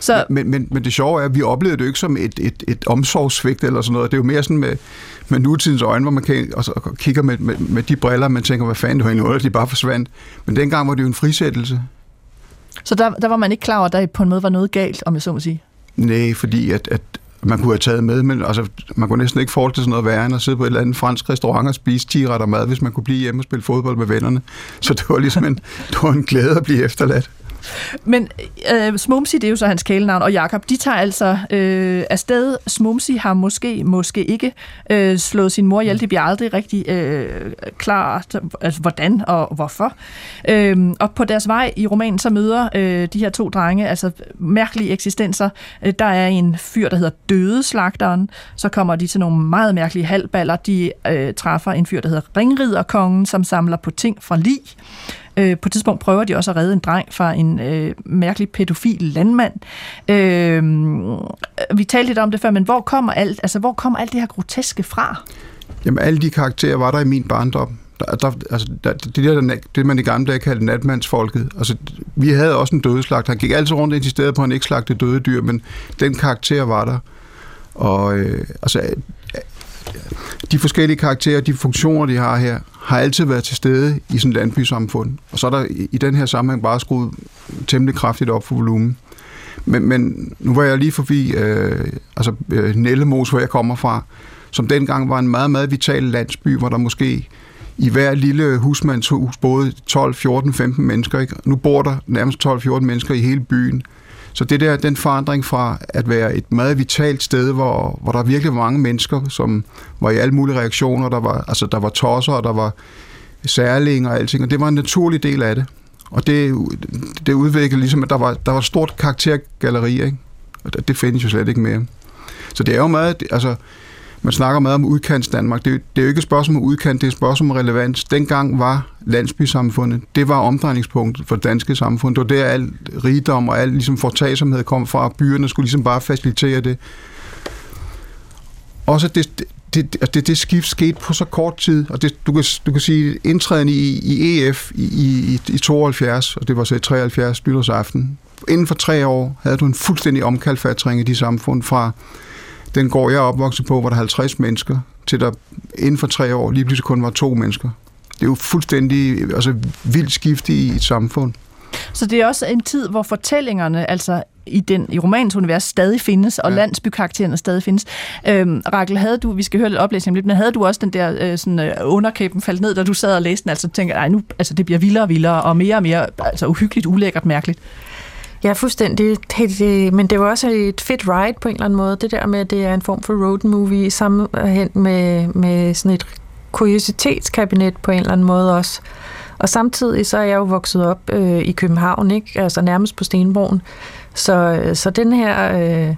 [SPEAKER 2] Så
[SPEAKER 4] Men, men, men det sjove er, at vi oplevede det jo ikke som et, et, et omsorgssvigt eller sådan noget. Det er jo mere sådan med, med nutidens øjne, hvor man kan, og, så, kigger med, med, med de briller, man tænker, hvad fanden, det var egentlig, de bare forsvandt. Men dengang var det jo en frisættelse.
[SPEAKER 2] Så der, der var man ikke klar over, at der på en måde var noget galt, om jeg så må sige.
[SPEAKER 4] Nej, fordi at, at man kunne have taget med, men altså, man kunne næsten ikke forestille sig noget værre end at sidde på et eller andet fransk restaurant og spise 10 retter mad, hvis man kunne blive hjemme og spille fodbold med vennerne. Så det var ligesom en, det var en glæde at blive efterladt.
[SPEAKER 2] Men øh, Smumsi, det er jo så hans kælenavn, og Jakob, de tager altså øh, afsted. Smumsi har måske, måske ikke øh, slået sin mor ihjel. Det bliver aldrig rigtig øh, klart, altså hvordan og hvorfor. Øh, og på deres vej i romanen, så møder øh, de her to drenge, altså mærkelige eksistenser. Øh, der er en fyr, der hedder Dødeslagteren. Så kommer de til nogle meget mærkelige halvballer. De øh, træffer en fyr, der hedder Ringriderkongen, som samler på ting fra lig. Øh, på et tidspunkt prøver de også at redde en dreng fra en øh, mærkelig pædofil landmand. Øh, vi talte lidt om det før, men hvor kommer alt, altså, hvor kommer alt det her groteske fra?
[SPEAKER 4] Jamen, alle de karakterer var der i min barndom. Der, der, altså, der, det, der, det, man i gamle dage kaldte natmandsfolket. Altså, vi havde også en dødeslagt. Han gik altid rundt og insisterede på, at han ikke slagte døde dyr, men den karakter var der. Og øh, altså, de forskellige karakterer, de funktioner, de har her, har altid været til stede i sådan et landbysamfund. Og så er der i, den her sammenhæng bare skruet temmelig kraftigt op for volumen. Men, men nu var jeg lige forbi øh, altså, øh, Nellemos, hvor jeg kommer fra, som dengang var en meget, meget vital landsby, hvor der måske i hver lille husmandshus boede 12, 14, 15 mennesker. Ikke? Nu bor der nærmest 12-14 mennesker i hele byen. Så det der, den forandring fra at være et meget vitalt sted, hvor, hvor der virkelig var mange mennesker, som var i alle mulige reaktioner, der var, altså, der var tosser, og der var særlinger og alting, og det var en naturlig del af det. Og det, det udviklede ligesom, at der var, der var et stort karaktergalleri, ikke? og det, det findes jo slet ikke mere. Så det er jo meget, altså, man snakker meget om udkants Danmark. Det, det er jo ikke et spørgsmål om udkant, det er et spørgsmål om relevans. Dengang var landsbysamfundet, det var omdrejningspunktet for det danske samfund. Det var der al rigdom og al ligesom fortagsomhed kom fra. Byerne skulle ligesom bare facilitere det. Også det, det, det, altså det, det skift skete på så kort tid, og det, du, kan, du kan sige, indtræden i, i EF i, i, i 72, og det var så i 73 nytårsaften, inden for tre år havde du en fuldstændig omkalfatring i de samfund fra den går jeg opvokset på, hvor der er 50 mennesker, til der inden for tre år lige pludselig kun var to mennesker. Det er jo fuldstændig altså, vildt skift i et samfund.
[SPEAKER 2] Så det er også en tid, hvor fortællingerne, altså i, den, i romanens univers, stadig findes, og
[SPEAKER 4] Ja.
[SPEAKER 2] landsbykaraktererne stadig findes. Øhm, Rakel, havde du, vi skal høre lidt oplæsning lidt, men havde du også den der øh, sådan, øh, underkæben faldt ned, da du sad og læste den, altså tænker, nej, nu, altså det bliver vildere og vildere, og mere og mere altså, uhyggeligt, ulækkert, mærkeligt.
[SPEAKER 3] Ja, fuldstændig. Det, det, øh, men det var også et fedt ride på en eller anden måde. Det der med, at det er en form for road movie sammenhæng med, med sådan et kuriositetskabinet på en eller anden måde også. Og samtidig så er jeg jo vokset op øh, i København, ikke? altså nærmest på Stenbroen. Så, øh, så den her øh,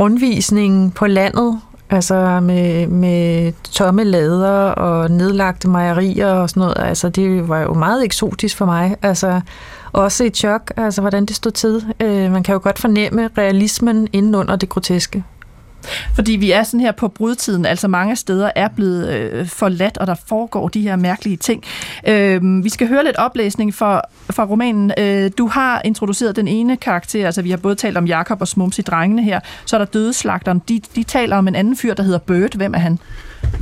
[SPEAKER 3] rundvisning på landet, altså med, med tomme lader og nedlagte mejerier og sådan noget, altså det var jo meget eksotisk for mig. Altså også et chok, altså hvordan det stod til. Øh, man kan jo godt fornemme realismen inden under det groteske.
[SPEAKER 2] Fordi vi er sådan her på brudtiden, altså mange steder er blevet øh, forladt, og der foregår de her mærkelige ting. Øh, vi skal høre lidt oplæsning fra, fra romanen. Øh, du har introduceret den ene karakter, altså vi har både talt om Jakob og Smumsi drengene her, så er der dødeslagteren. De, de taler om en anden fyr, der hedder Bert. Hvem er han?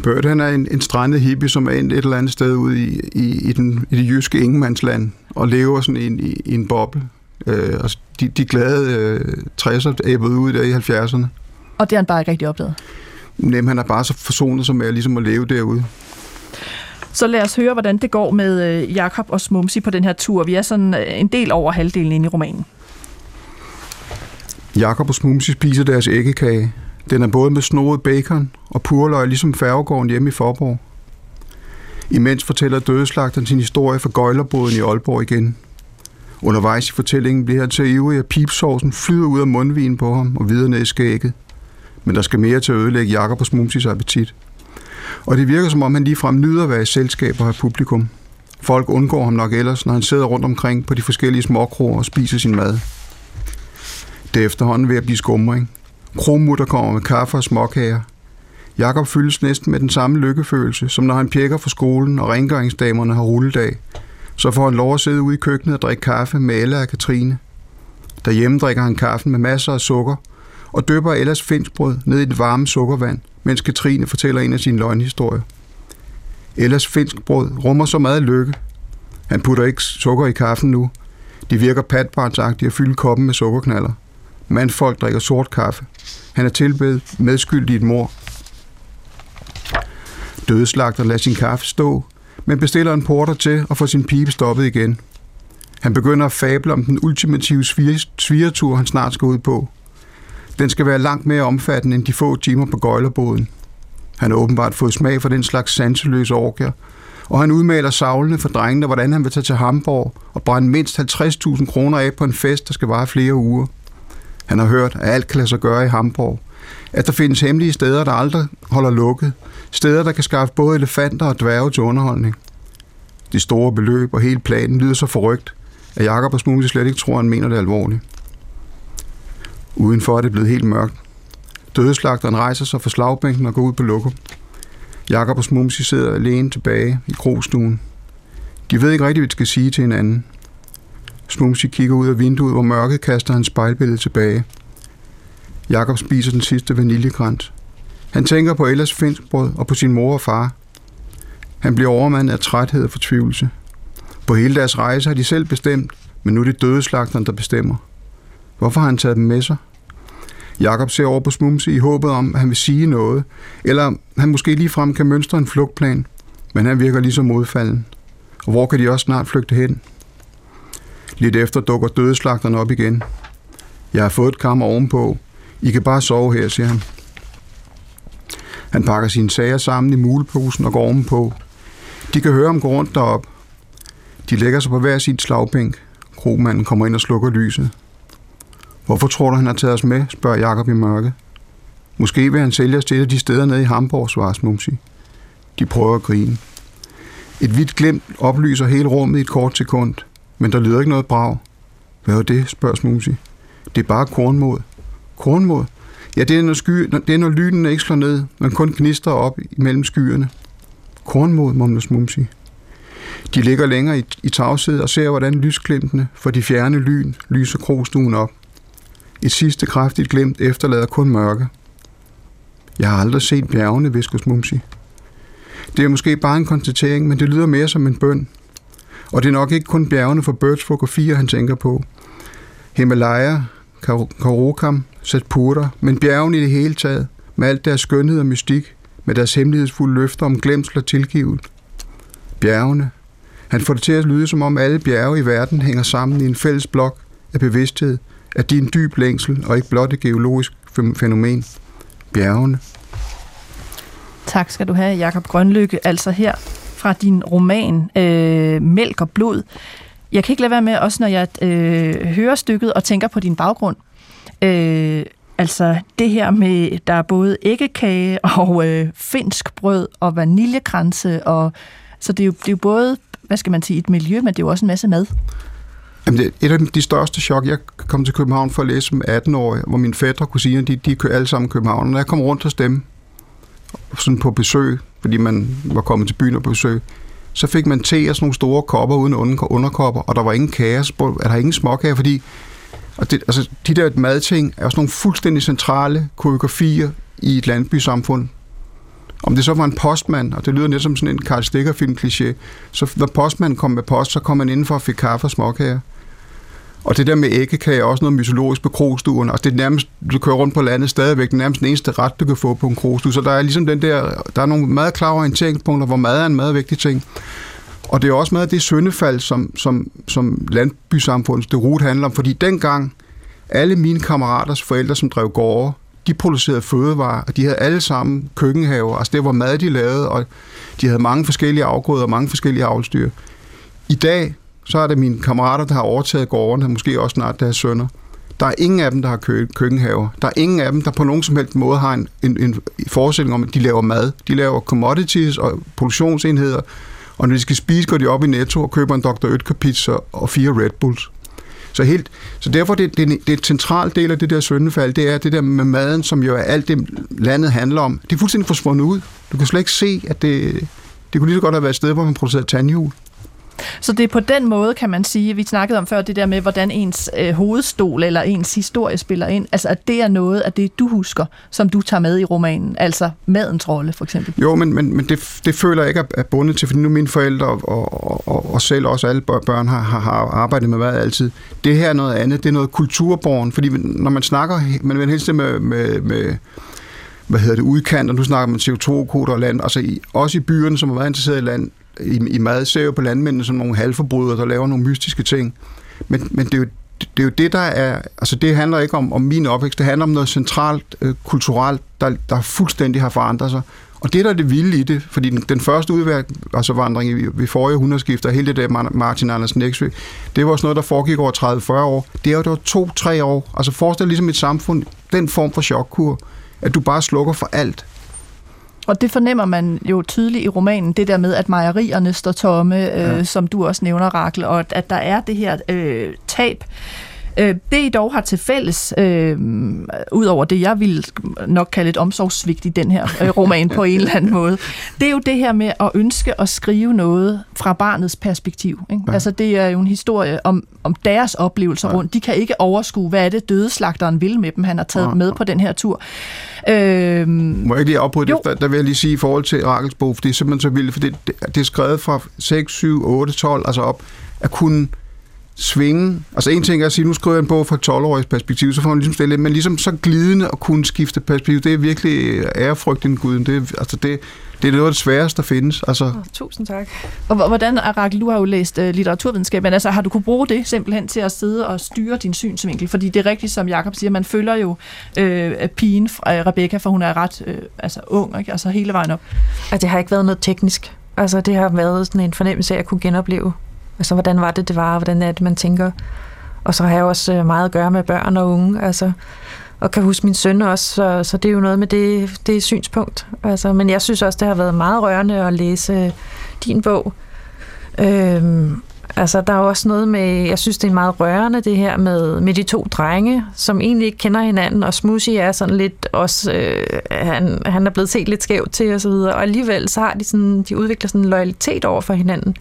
[SPEAKER 4] Bert, han er en, en strandet hippie, som er endt et eller andet sted ude i, i, i, den, i det jyske ingemandsland, og lever sådan i, i, i en boble. Øh, og de, de glade øh, 60'er æbbede ud der i 70'erne.
[SPEAKER 2] Og det har han bare ikke rigtig opdaget?
[SPEAKER 4] Nem, han er bare så forsonet som er ligesom at leve derude.
[SPEAKER 2] Så lad os høre, hvordan det går med øh, Jakob og Smumsi på den her tur. Vi er sådan øh, en del over halvdelen inde i romanen.
[SPEAKER 4] Jakob og Smumsi spiser deres æggekage. Den er både med snoret bacon og purløg, ligesom færgegården hjemme i Forborg. Imens fortæller dødeslagteren sin historie fra gøjlerboden i Aalborg igen. Undervejs i fortællingen bliver han så ivrig, at pipsovsen flyder ud af mundvinen på ham og videre ned i skægget. Men der skal mere til at ødelægge Jakob og Smumsis appetit. Og det virker som om, han ligefrem nyder at være i selskab og have publikum. Folk undgår ham nok ellers, når han sidder rundt omkring på de forskellige småkroer og spiser sin mad. Det er efterhånden ved at blive skumring. Kromutter kommer med kaffe og småkager. Jakob fyldes næsten med den samme lykkefølelse, som når han pjekker for skolen, og rengøringsdamerne har rulledag. Så får han lov at sidde ude i køkkenet og drikke kaffe med Ella og Katrine. Derhjemme drikker han kaffen med masser af sukker, og døber Ellas finskbrød ned i det varme sukkervand, mens Katrine fortæller en af sine løgnhistorier. Ellas finskbrød rummer så meget lykke. Han putter ikke sukker i kaffen nu. De virker patbarnsagtige at fylde koppen med sukkerknaller. Mandfolk drikker sort kaffe. Han er tilbedt medskyldig i et mor. Dødeslagter lader sin kaffe stå, men bestiller en porter til og får sin pibe stoppet igen. Han begynder at fable om den ultimative svigertur, han snart skal ud på. Den skal være langt mere omfattende end de få timer på gøjlerboden. Han har åbenbart fået smag for den slags sanseløse orker, og han udmaler savlene for drengene, hvordan han vil tage til Hamburg og brænde mindst 50.000 kroner af på en fest, der skal vare flere uger. Han har hørt, at alt kan lade sig gøre i Hamburg. At der findes hemmelige steder, der aldrig holder lukket. Steder, der kan skaffe både elefanter og dværge til underholdning. De store beløb og hele planen lyder så forrygt, at Jakob og Smule slet ikke tror, at han mener det alvorligt. Udenfor er det blevet helt mørkt. Dødeslagteren rejser sig fra slagbænken og går ud på lukket. Jakob og Smumsi sidder alene tilbage i krogstuen. De ved ikke rigtigt, hvad de skal sige til hinanden. Smumsi kigger ud af vinduet, hvor mørket kaster hans spejlbillede tilbage. Jakob spiser den sidste vaniljekrans. Han tænker på Ellas finskbrød og på sin mor og far. Han bliver overmandet af træthed og fortvivlelse. På hele deres rejse har de selv bestemt, men nu er det dødeslagteren, der bestemmer. Hvorfor har han taget dem med sig? Jakob ser over på Smumse i håbet om, at han vil sige noget, eller han måske ligefrem kan mønstre en flugtplan, men han virker lige så modfalden. Og hvor kan de også snart flygte hen? Lidt efter dukker dødeslagteren op igen. Jeg har fået et kammer ovenpå. I kan bare sove her, siger han. Han pakker sine sager sammen i muleposen og går ovenpå. De kan høre ham gå rundt derop. De lægger sig på hver sin slagbænk. Kromanden kommer ind og slukker lyset. Hvorfor tror du, han har taget os med, spørger Jakob i mørke. Måske vil han sælge os til de steder nede i Hamburg, svarer Smumsi. De prøver at grine. Et hvidt glimt oplyser hele rummet i et kort sekund, men der lyder ikke noget brag. Hvad er det, spørger Smumsi. Det er bare kornmod. Kornmod? Ja, det er, når, sky, det er, når lynene ikke slår ned, men kun gnister op mellem skyerne. Kornmod, mumler Smumsi. De ligger længere i, i tavshed og ser, hvordan lysglimtene for de fjerne lyn lyser krogstuen op. Et sidste kraftigt glimt efterlader kun mørke. Jeg har aldrig set bjergene, visker Smumsi. Det er måske bare en konstatering, men det lyder mere som en bøn. Og det er nok ikke kun bjergene for Birds fotografier, han tænker på. Himalaya, Karokam, Satpura, men bjergene i det hele taget, med alt deres skønhed og mystik, med deres hemmelighedsfulde løfter om glemsel og tilgivet. Bjergene. Han får det til at lyde, som om alle bjerge i verden hænger sammen i en fælles blok af bevidsthed, at de er en dyb længsel og ikke blot et geologisk fænomen. Bjergene.
[SPEAKER 2] Tak skal du have, Jakob Grønlykke. Altså her fra din roman øh, Mælk og Blod. Jeg kan ikke lade være med, også når jeg øh, hører stykket og tænker på din baggrund. Øh, altså det her med, der er både æggekage og øh, finsk brød og vaniljekranse. Og, så det er, jo, det er jo både, hvad skal man sige, et miljø, men det er jo også en masse mad.
[SPEAKER 4] Jamen, det, et af de største chok, jeg kom til København for at læse som 18-årig, hvor mine fætter og kusiner, de, de kører alle sammen i København. Og når jeg kom rundt hos dem, sådan på besøg, fordi man var kommet til byen og på besøg, så fik man te og sådan nogle store kopper uden underkopper, og der var ingen kage, så der var ingen småkager, fordi og det, altså, de der madting er også nogle fuldstændig centrale koreografier i et landbysamfund. Om det så var en postmand, og det lyder lidt som sådan en Karl Stikker-film kliché, så når postmanden kom med post, så kom man indenfor og fik kaffe og småkager. Og det der med æggekage er også noget mytologisk på krogstuen. Altså det er nærmest, du kører rundt på landet stadigvæk, det er nærmest den eneste ret, du kan få på en krogstue. Så der er ligesom den der, der er nogle meget klare orienteringspunkter, hvor mad er en meget vigtig ting. Og det er også med det søndefald, som, som, som landbysamfundets det rute handler om. Fordi dengang, alle mine kammeraters forældre, som drev gårde, de producerede fødevarer, og de havde alle sammen køkkenhaver. Altså det var mad, de lavede, og de havde mange forskellige afgrøder og mange forskellige avlstyr. I dag, så er det mine kammerater, der har overtaget gården, og måske også snart deres sønner. Der er ingen af dem, der har kø- køkkenhaver. Der er ingen af dem, der på nogen som helst måde har en, en, en forestilling om, at de laver mad. De laver commodities og produktionsenheder, og når de skal spise, går de op i Netto og køber en Dr. Oetker pizza og fire Red Bulls. Så, helt, så derfor det, det, det centrale et del af det der søndefald, det er det der med maden, som jo er alt det, landet handler om. Det er fuldstændig forsvundet ud. Du kan slet ikke se, at det, det kunne lige så godt have været et sted, hvor man producerede tandhjul.
[SPEAKER 2] Så det er på den måde, kan man sige, vi snakkede om før, det der med, hvordan ens øh, hovedstol eller ens historie spiller ind. Altså, at det er noget af det, du husker, som du tager med i romanen. Altså madens rolle, for eksempel.
[SPEAKER 4] Jo, men, men, men det, det føler jeg ikke er bundet til, fordi nu mine forældre og, og, og, og selv også alle børn har, har, har arbejdet med mad altid. Det her er noget andet, det er noget kulturborn, fordi når man snakker, man vil helst med, med, med hvad hedder det, udkant, og nu snakker man CO2-koder og land, altså i, også i byerne, som er været interesseret i land, i, i meget ser jo på landmændene som nogle halvforbrydere, der laver nogle mystiske ting. Men, men det, er jo, det er jo det, der er... Altså, det handler ikke om, om min opvækst. Det handler om noget centralt, øh, kulturelt, der, der fuldstændig har forandret sig. Og det, der er det vilde i det, fordi den, den første udværk, altså vandring i, ved forrige hundredskifter, hele det der Martin Andersen Nexø, det var også noget, der foregik over 30-40 år. Det er jo det var to-tre år. Altså forestil dig ligesom et samfund, den form for chokkur, at du bare slukker for alt.
[SPEAKER 2] Og det fornemmer man jo tydeligt i romanen, det der med, at mejerierne står tomme, øh, ja. som du også nævner, Rakel, og at, at der er det her øh, tab. Øh, det I dog har til fælles, øh, ud over det, jeg vil nok kalde et omsorgssvigt i den her øh, roman på en eller anden måde, det er jo det her med at ønske at skrive noget fra barnets perspektiv. Ikke? Ja. Altså det er jo en historie om, om deres oplevelser ja. rundt. De kan ikke overskue, hvad er det dødeslagteren vil med dem. Han har taget ja. med på den her tur.
[SPEAKER 4] Øh, Må jeg ikke lige afbryde det? Der, der vil jeg lige sige i forhold til Rakels bog, for det er simpelthen så vildt, for det, det, det er skrevet fra 6, 7, 8, 12, altså op, at kunne svinge. Altså en ting er at sige, nu skriver jeg en bog fra 12-åriges perspektiv, så får man ligesom stille men ligesom så glidende at kunne skifte perspektiv, det er virkelig ærefrygten guden. Det, altså det, det er noget af det sværeste, der findes. Altså. Oh,
[SPEAKER 3] tusind tak.
[SPEAKER 2] Og hvordan, Arakel, du har jo læst uh, litteraturvidenskab, men altså har du kunne bruge det simpelthen til at sidde og styre din synsvinkel? Fordi det er rigtigt, som Jakob siger, man følger jo uh, pigen, uh, Rebecca, for hun er ret uh, altså, ung, ikke? altså hele vejen op.
[SPEAKER 3] Altså, det har ikke været noget teknisk. Altså, det har været sådan en fornemmelse af at kunne genopleve Altså, hvordan var det, det var, og hvordan er det, man tænker. Og så har jeg også øh, meget at gøre med børn og unge, altså, og kan huske min søn også, så, så det er jo noget med det, det synspunkt. Altså, men jeg synes også, det har været meget rørende at læse øh, din bog. Øhm, altså, der er også noget med, jeg synes, det er meget rørende, det her med, med de to drenge, som egentlig ikke kender hinanden, og Smushy er sådan lidt også, øh, han, han er blevet set lidt skævt til, og så videre, og alligevel så har de sådan, de udvikler sådan en loyalitet over for hinanden.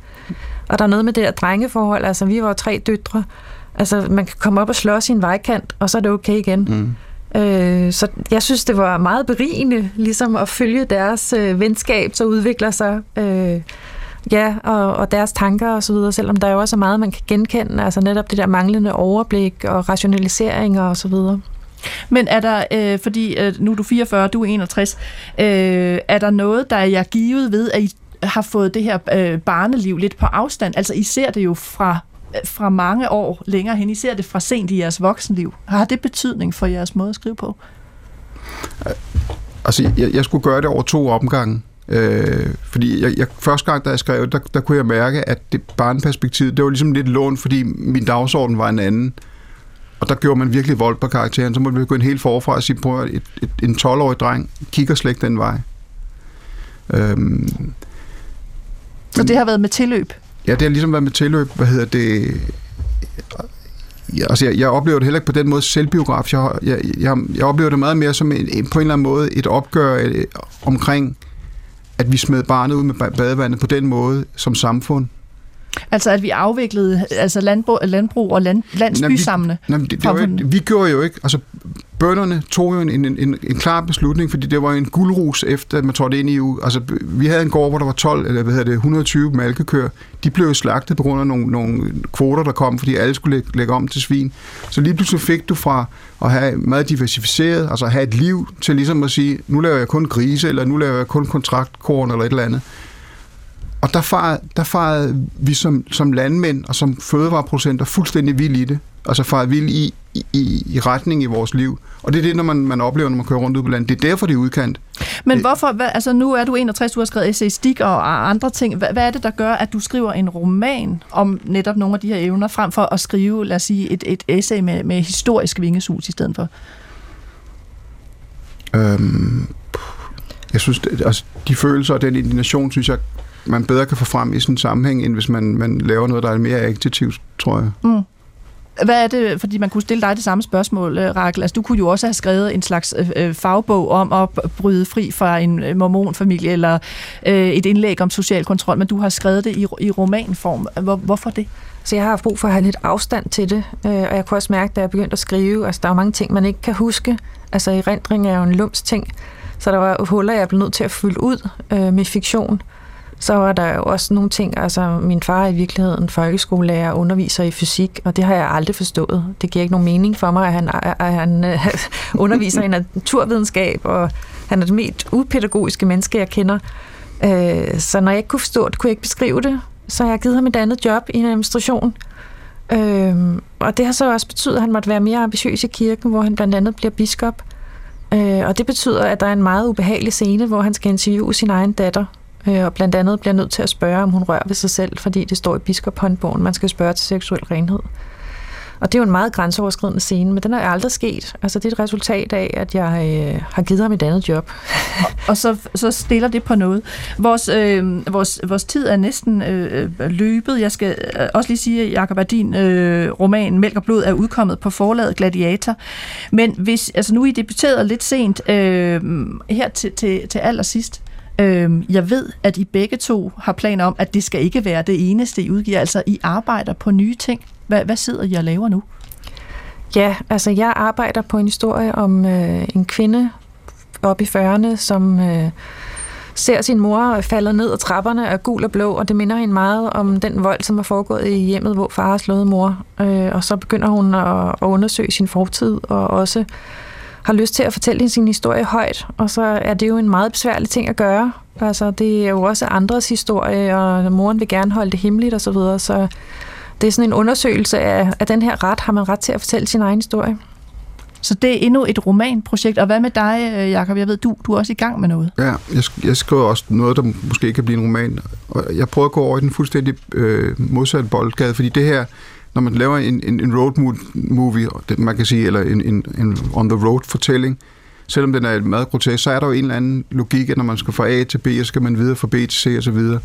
[SPEAKER 3] Og der er noget med det der drengeforhold, altså vi var tre døtre, altså man kan komme op og slås i en vejkant, og så er det okay igen. Mm. Øh, så jeg synes, det var meget berigende, ligesom at følge deres øh, venskab, så udvikler sig, øh, ja, og, og deres tanker og så videre, selvom der jo også er meget, man kan genkende, altså netop det der manglende overblik og rationaliseringer og så videre.
[SPEAKER 2] Men er der, øh, fordi øh, nu er du 44, du er 61, øh, er der noget, der er jeg givet ved, at I har fået det her øh, barneliv lidt på afstand. Altså, I ser det jo fra øh, fra mange år længere hen. I ser det fra sent i jeres voksenliv. Har det betydning for jeres måde at skrive på?
[SPEAKER 4] Øh, altså, jeg, jeg skulle gøre det over to omgange. Øh, fordi jeg, jeg, første gang, da jeg skrev, der, der kunne jeg mærke, at det barnperspektiv, det var ligesom lidt lån, fordi min dagsorden var en anden. Og der gjorde man virkelig vold på karakteren. Så måtte vi gå en helt forfra og sige, prøv at et, et, en 12-årig dreng kigger slet ikke den vej. Øh,
[SPEAKER 2] så det har været med tilløb?
[SPEAKER 4] Ja, det har ligesom været med tilløb. Hvad hedder det? Ja, altså jeg, jeg oplever det heller ikke på den måde selvbiograf. Jeg, jeg, jeg, jeg oplever det meget mere som en, på en eller anden måde et opgør øh, omkring, at vi smed barnet ud med badevandet på den måde som samfund.
[SPEAKER 2] Altså at vi afviklede altså landbrug, landbrug og land, landsbysamlende?
[SPEAKER 4] Nej, det, det var, vi gjorde jo ikke. Altså bønderne tog jo en, en, en, en klar beslutning, fordi det var en guldrus efter, at man trådte ind i EU. Altså, vi havde en gård, hvor der var 12, eller hvad hedder det, 120 malkekøer. De blev slagtet på grund af nogle, nogle kvoter, der kom, fordi alle skulle lægge, lægge om til svin. Så lige pludselig fik du fra at have meget diversificeret, altså have et liv, til ligesom at sige, nu laver jeg kun grise, eller nu laver jeg kun kontraktkorn, eller et eller andet. Og der farede, der farede vi som, som landmænd og som fødevareproducenter fuldstændig vild i det. Altså farede vild i, i, i retning i vores liv. Og det er det, når man, man oplever, når man kører rundt ud på landet. Det er derfor, det er udkant.
[SPEAKER 2] Men hvorfor, hvad, altså nu er du 61, du har skrevet essayistik og andre ting. Hvad, hvad er det, der gør, at du skriver en roman om netop nogle af de her evner, frem for at skrive, lad os sige, et, et essay med, med historisk vingesus i stedet for?
[SPEAKER 4] Øhm, jeg synes, det, altså, de følelser og den indignation, synes jeg, man bedre kan få frem i sådan en sammenhæng, end hvis man, man laver noget, der er mere aktivt, tror jeg. Mm.
[SPEAKER 2] Hvad er det, fordi man kunne stille dig det samme spørgsmål, øh, Rakel. Altså, du kunne jo også have skrevet en slags øh, øh, fagbog om at bryde fri fra en øh, mormonfamilie, eller øh, et indlæg om social kontrol, men du har skrevet det i, i romanform. Hvor, hvorfor det?
[SPEAKER 3] Så jeg har haft brug for at have lidt afstand til det, øh, og jeg kunne også mærke, da jeg begyndte at skrive, altså der er mange ting, man ikke kan huske. Altså erindring er jo en lums ting, så der var huller, jeg blev nødt til at fylde ud øh, med fiktion. Så var der jo også nogle ting, altså min far er i virkeligheden folkeskolelærer og underviser i fysik, og det har jeg aldrig forstået. Det giver ikke nogen mening for mig, at han, at han øh, underviser i naturvidenskab, og han er det mest upædagogiske menneske, jeg kender. Uh, så når jeg ikke kunne forstå det, kunne jeg ikke beskrive det, så jeg har givet ham et andet job i en administration. Uh, og det har så også betydet, at han måtte være mere ambitiøs i kirken, hvor han blandt andet bliver biskop. Øh, og det betyder, at der er en meget ubehagelig scene, hvor han skal interviewe sin egen datter, Øh, og blandt andet bliver nødt til at spørge, om hun rører ved sig selv, fordi det står i biskophåndbogen, man skal spørge til seksuel renhed. Og det er jo en meget grænseoverskridende scene, men den er aldrig sket. Altså det er et resultat af, at jeg øh, har givet ham et andet job.
[SPEAKER 2] og, så, så stiller det på noget. Vores, øh, vores, vores tid er næsten øh, løbet. Jeg skal øh, også lige sige, at Jacob Adin øh, roman Mælk og Blod er udkommet på forlaget Gladiator. Men hvis, altså nu er I debuteret lidt sent øh, her til, til, til allersidst. Øhm, jeg ved, at I begge to har planer om, at det skal ikke være det eneste, I udgiver. Altså, I arbejder på nye ting. Hvad, hvad sidder I og laver nu?
[SPEAKER 3] Ja, altså jeg arbejder på en historie om øh, en kvinde oppe i 40'erne, som øh, ser sin mor falde ned ad trapperne af gul og blå, og det minder hende meget om den vold, som er foregået i hjemmet, hvor far har slået mor. Øh, og så begynder hun at, at undersøge sin fortid, og også har lyst til at fortælle sin historie højt, og så er det jo en meget besværlig ting at gøre. Altså, det er jo også andres historie, og moren vil gerne holde det hemmeligt og så videre, så det er sådan en undersøgelse af, af den her ret. Har man ret til at fortælle sin egen historie?
[SPEAKER 2] Så det er endnu et romanprojekt. Og hvad med dig, øh, Jakob? Jeg ved, du, du er også i gang med noget.
[SPEAKER 4] Ja, jeg, jeg skriver også noget, der måske kan blive en roman. Og jeg prøver at gå over i den fuldstændig øh, modsatte boldgade, fordi det her, når man laver en, en, en road movie, det, man kan sige, eller en, en, en on the road fortælling, selvom den er meget grotesk, så er der jo en eller anden logik, at når man skal fra A til B, så skal man videre fra B til C og så videre.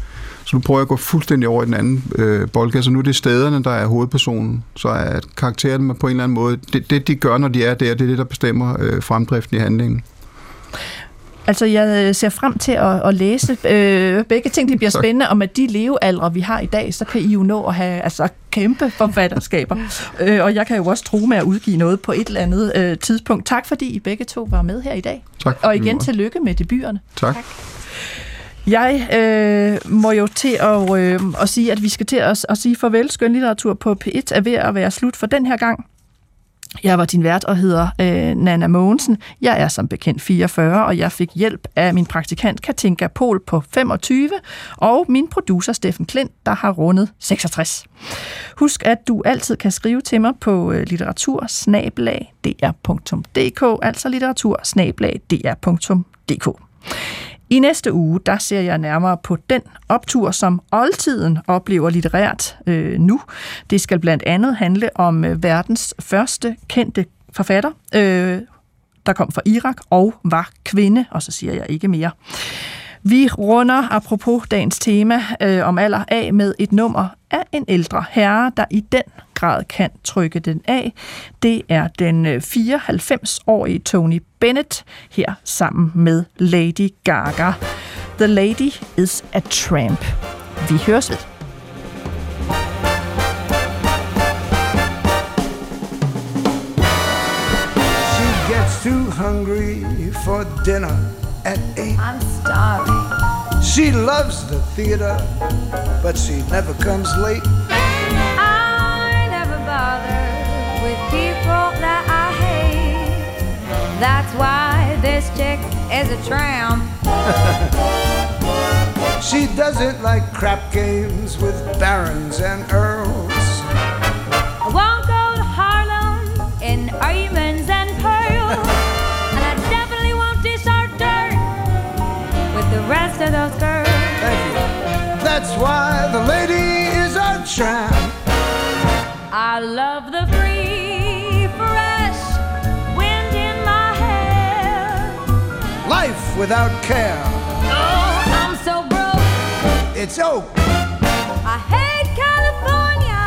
[SPEAKER 4] Så nu prøver jeg at gå fuldstændig over i den anden øh, boldgade, så altså, nu er det stederne, der er hovedpersonen, så er karaktererne på en eller anden måde, det, det de gør, når de er der, det er det, der bestemmer øh, fremdriften i handlingen.
[SPEAKER 2] Altså, jeg øh, ser frem til at, at læse øh, begge ting. Det bliver tak. spændende, og med de levealdre, vi har i dag, så kan I jo nå at have altså, kæmpe forfatterskaber. øh, og jeg kan jo også tro med at udgive noget på et eller andet øh, tidspunkt. Tak, fordi I begge to var med her i dag.
[SPEAKER 4] Tak.
[SPEAKER 2] Og igen tillykke med debuterne.
[SPEAKER 4] Tak. tak.
[SPEAKER 2] Jeg øh, må jo til at, øh, at sige, at vi skal til at, at sige farvel. Skønlitteratur på P1 er ved at være slut for den her gang. Jeg var din vært og hedder øh, Nana Mogensen. Jeg er som bekendt 44, og jeg fik hjælp af min praktikant Katinka Pol på 25, og min producer Steffen Klint, der har rundet 66. Husk, at du altid kan skrive til mig på øh, altså litteratursnablag.dr.dk. I næste uge, der ser jeg nærmere på den optur, som oldtiden oplever litterært øh, nu. Det skal blandt andet handle om øh, verdens første kendte forfatter, øh, der kom fra Irak og var kvinde, og så siger jeg ikke mere. Vi runder, apropos dagens tema øh, om alder af, med et nummer af en ældre herre, der i den grad kan trykke den af. Det er den øh, 94-årige Tony Bennett her sammen med Lady Gaga. The Lady is a Tramp. Vi høres ved.
[SPEAKER 7] She gets too hungry for dinner at eight.
[SPEAKER 8] I'm starving.
[SPEAKER 7] She loves the theater, but she never comes late.
[SPEAKER 8] I never bother with people that I hate. That's why this chick is a tramp.
[SPEAKER 7] She doesn't like crap games with barons and earls.
[SPEAKER 8] I won't go to Harlem in diamonds and pearls. Of those girls.
[SPEAKER 7] Thank you. That's why the lady is a tramp.
[SPEAKER 8] I love the free, fresh wind in my hair.
[SPEAKER 7] Life without care.
[SPEAKER 8] Oh, I'm so broke.
[SPEAKER 7] It's oak.
[SPEAKER 8] I hate California.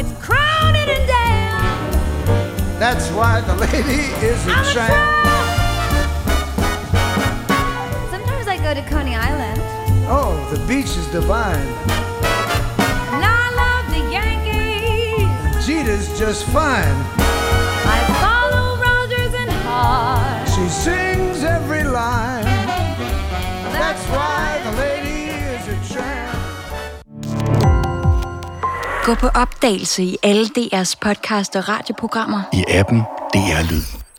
[SPEAKER 8] It's crowded and damn.
[SPEAKER 7] That's why the lady is a
[SPEAKER 8] I'm a
[SPEAKER 7] tramp.
[SPEAKER 8] tramp. Go to Coney Island.
[SPEAKER 7] Oh, the beach is divine.
[SPEAKER 8] And I love the Yankees.
[SPEAKER 7] Jeter's just fine.
[SPEAKER 8] I follow Rogers and Hart.
[SPEAKER 7] She sings every line. That's why the lady is a tramp.
[SPEAKER 9] Gå på opdagelse i alle DR's podcast og radioprogrammer.
[SPEAKER 10] I appen DR Lyd.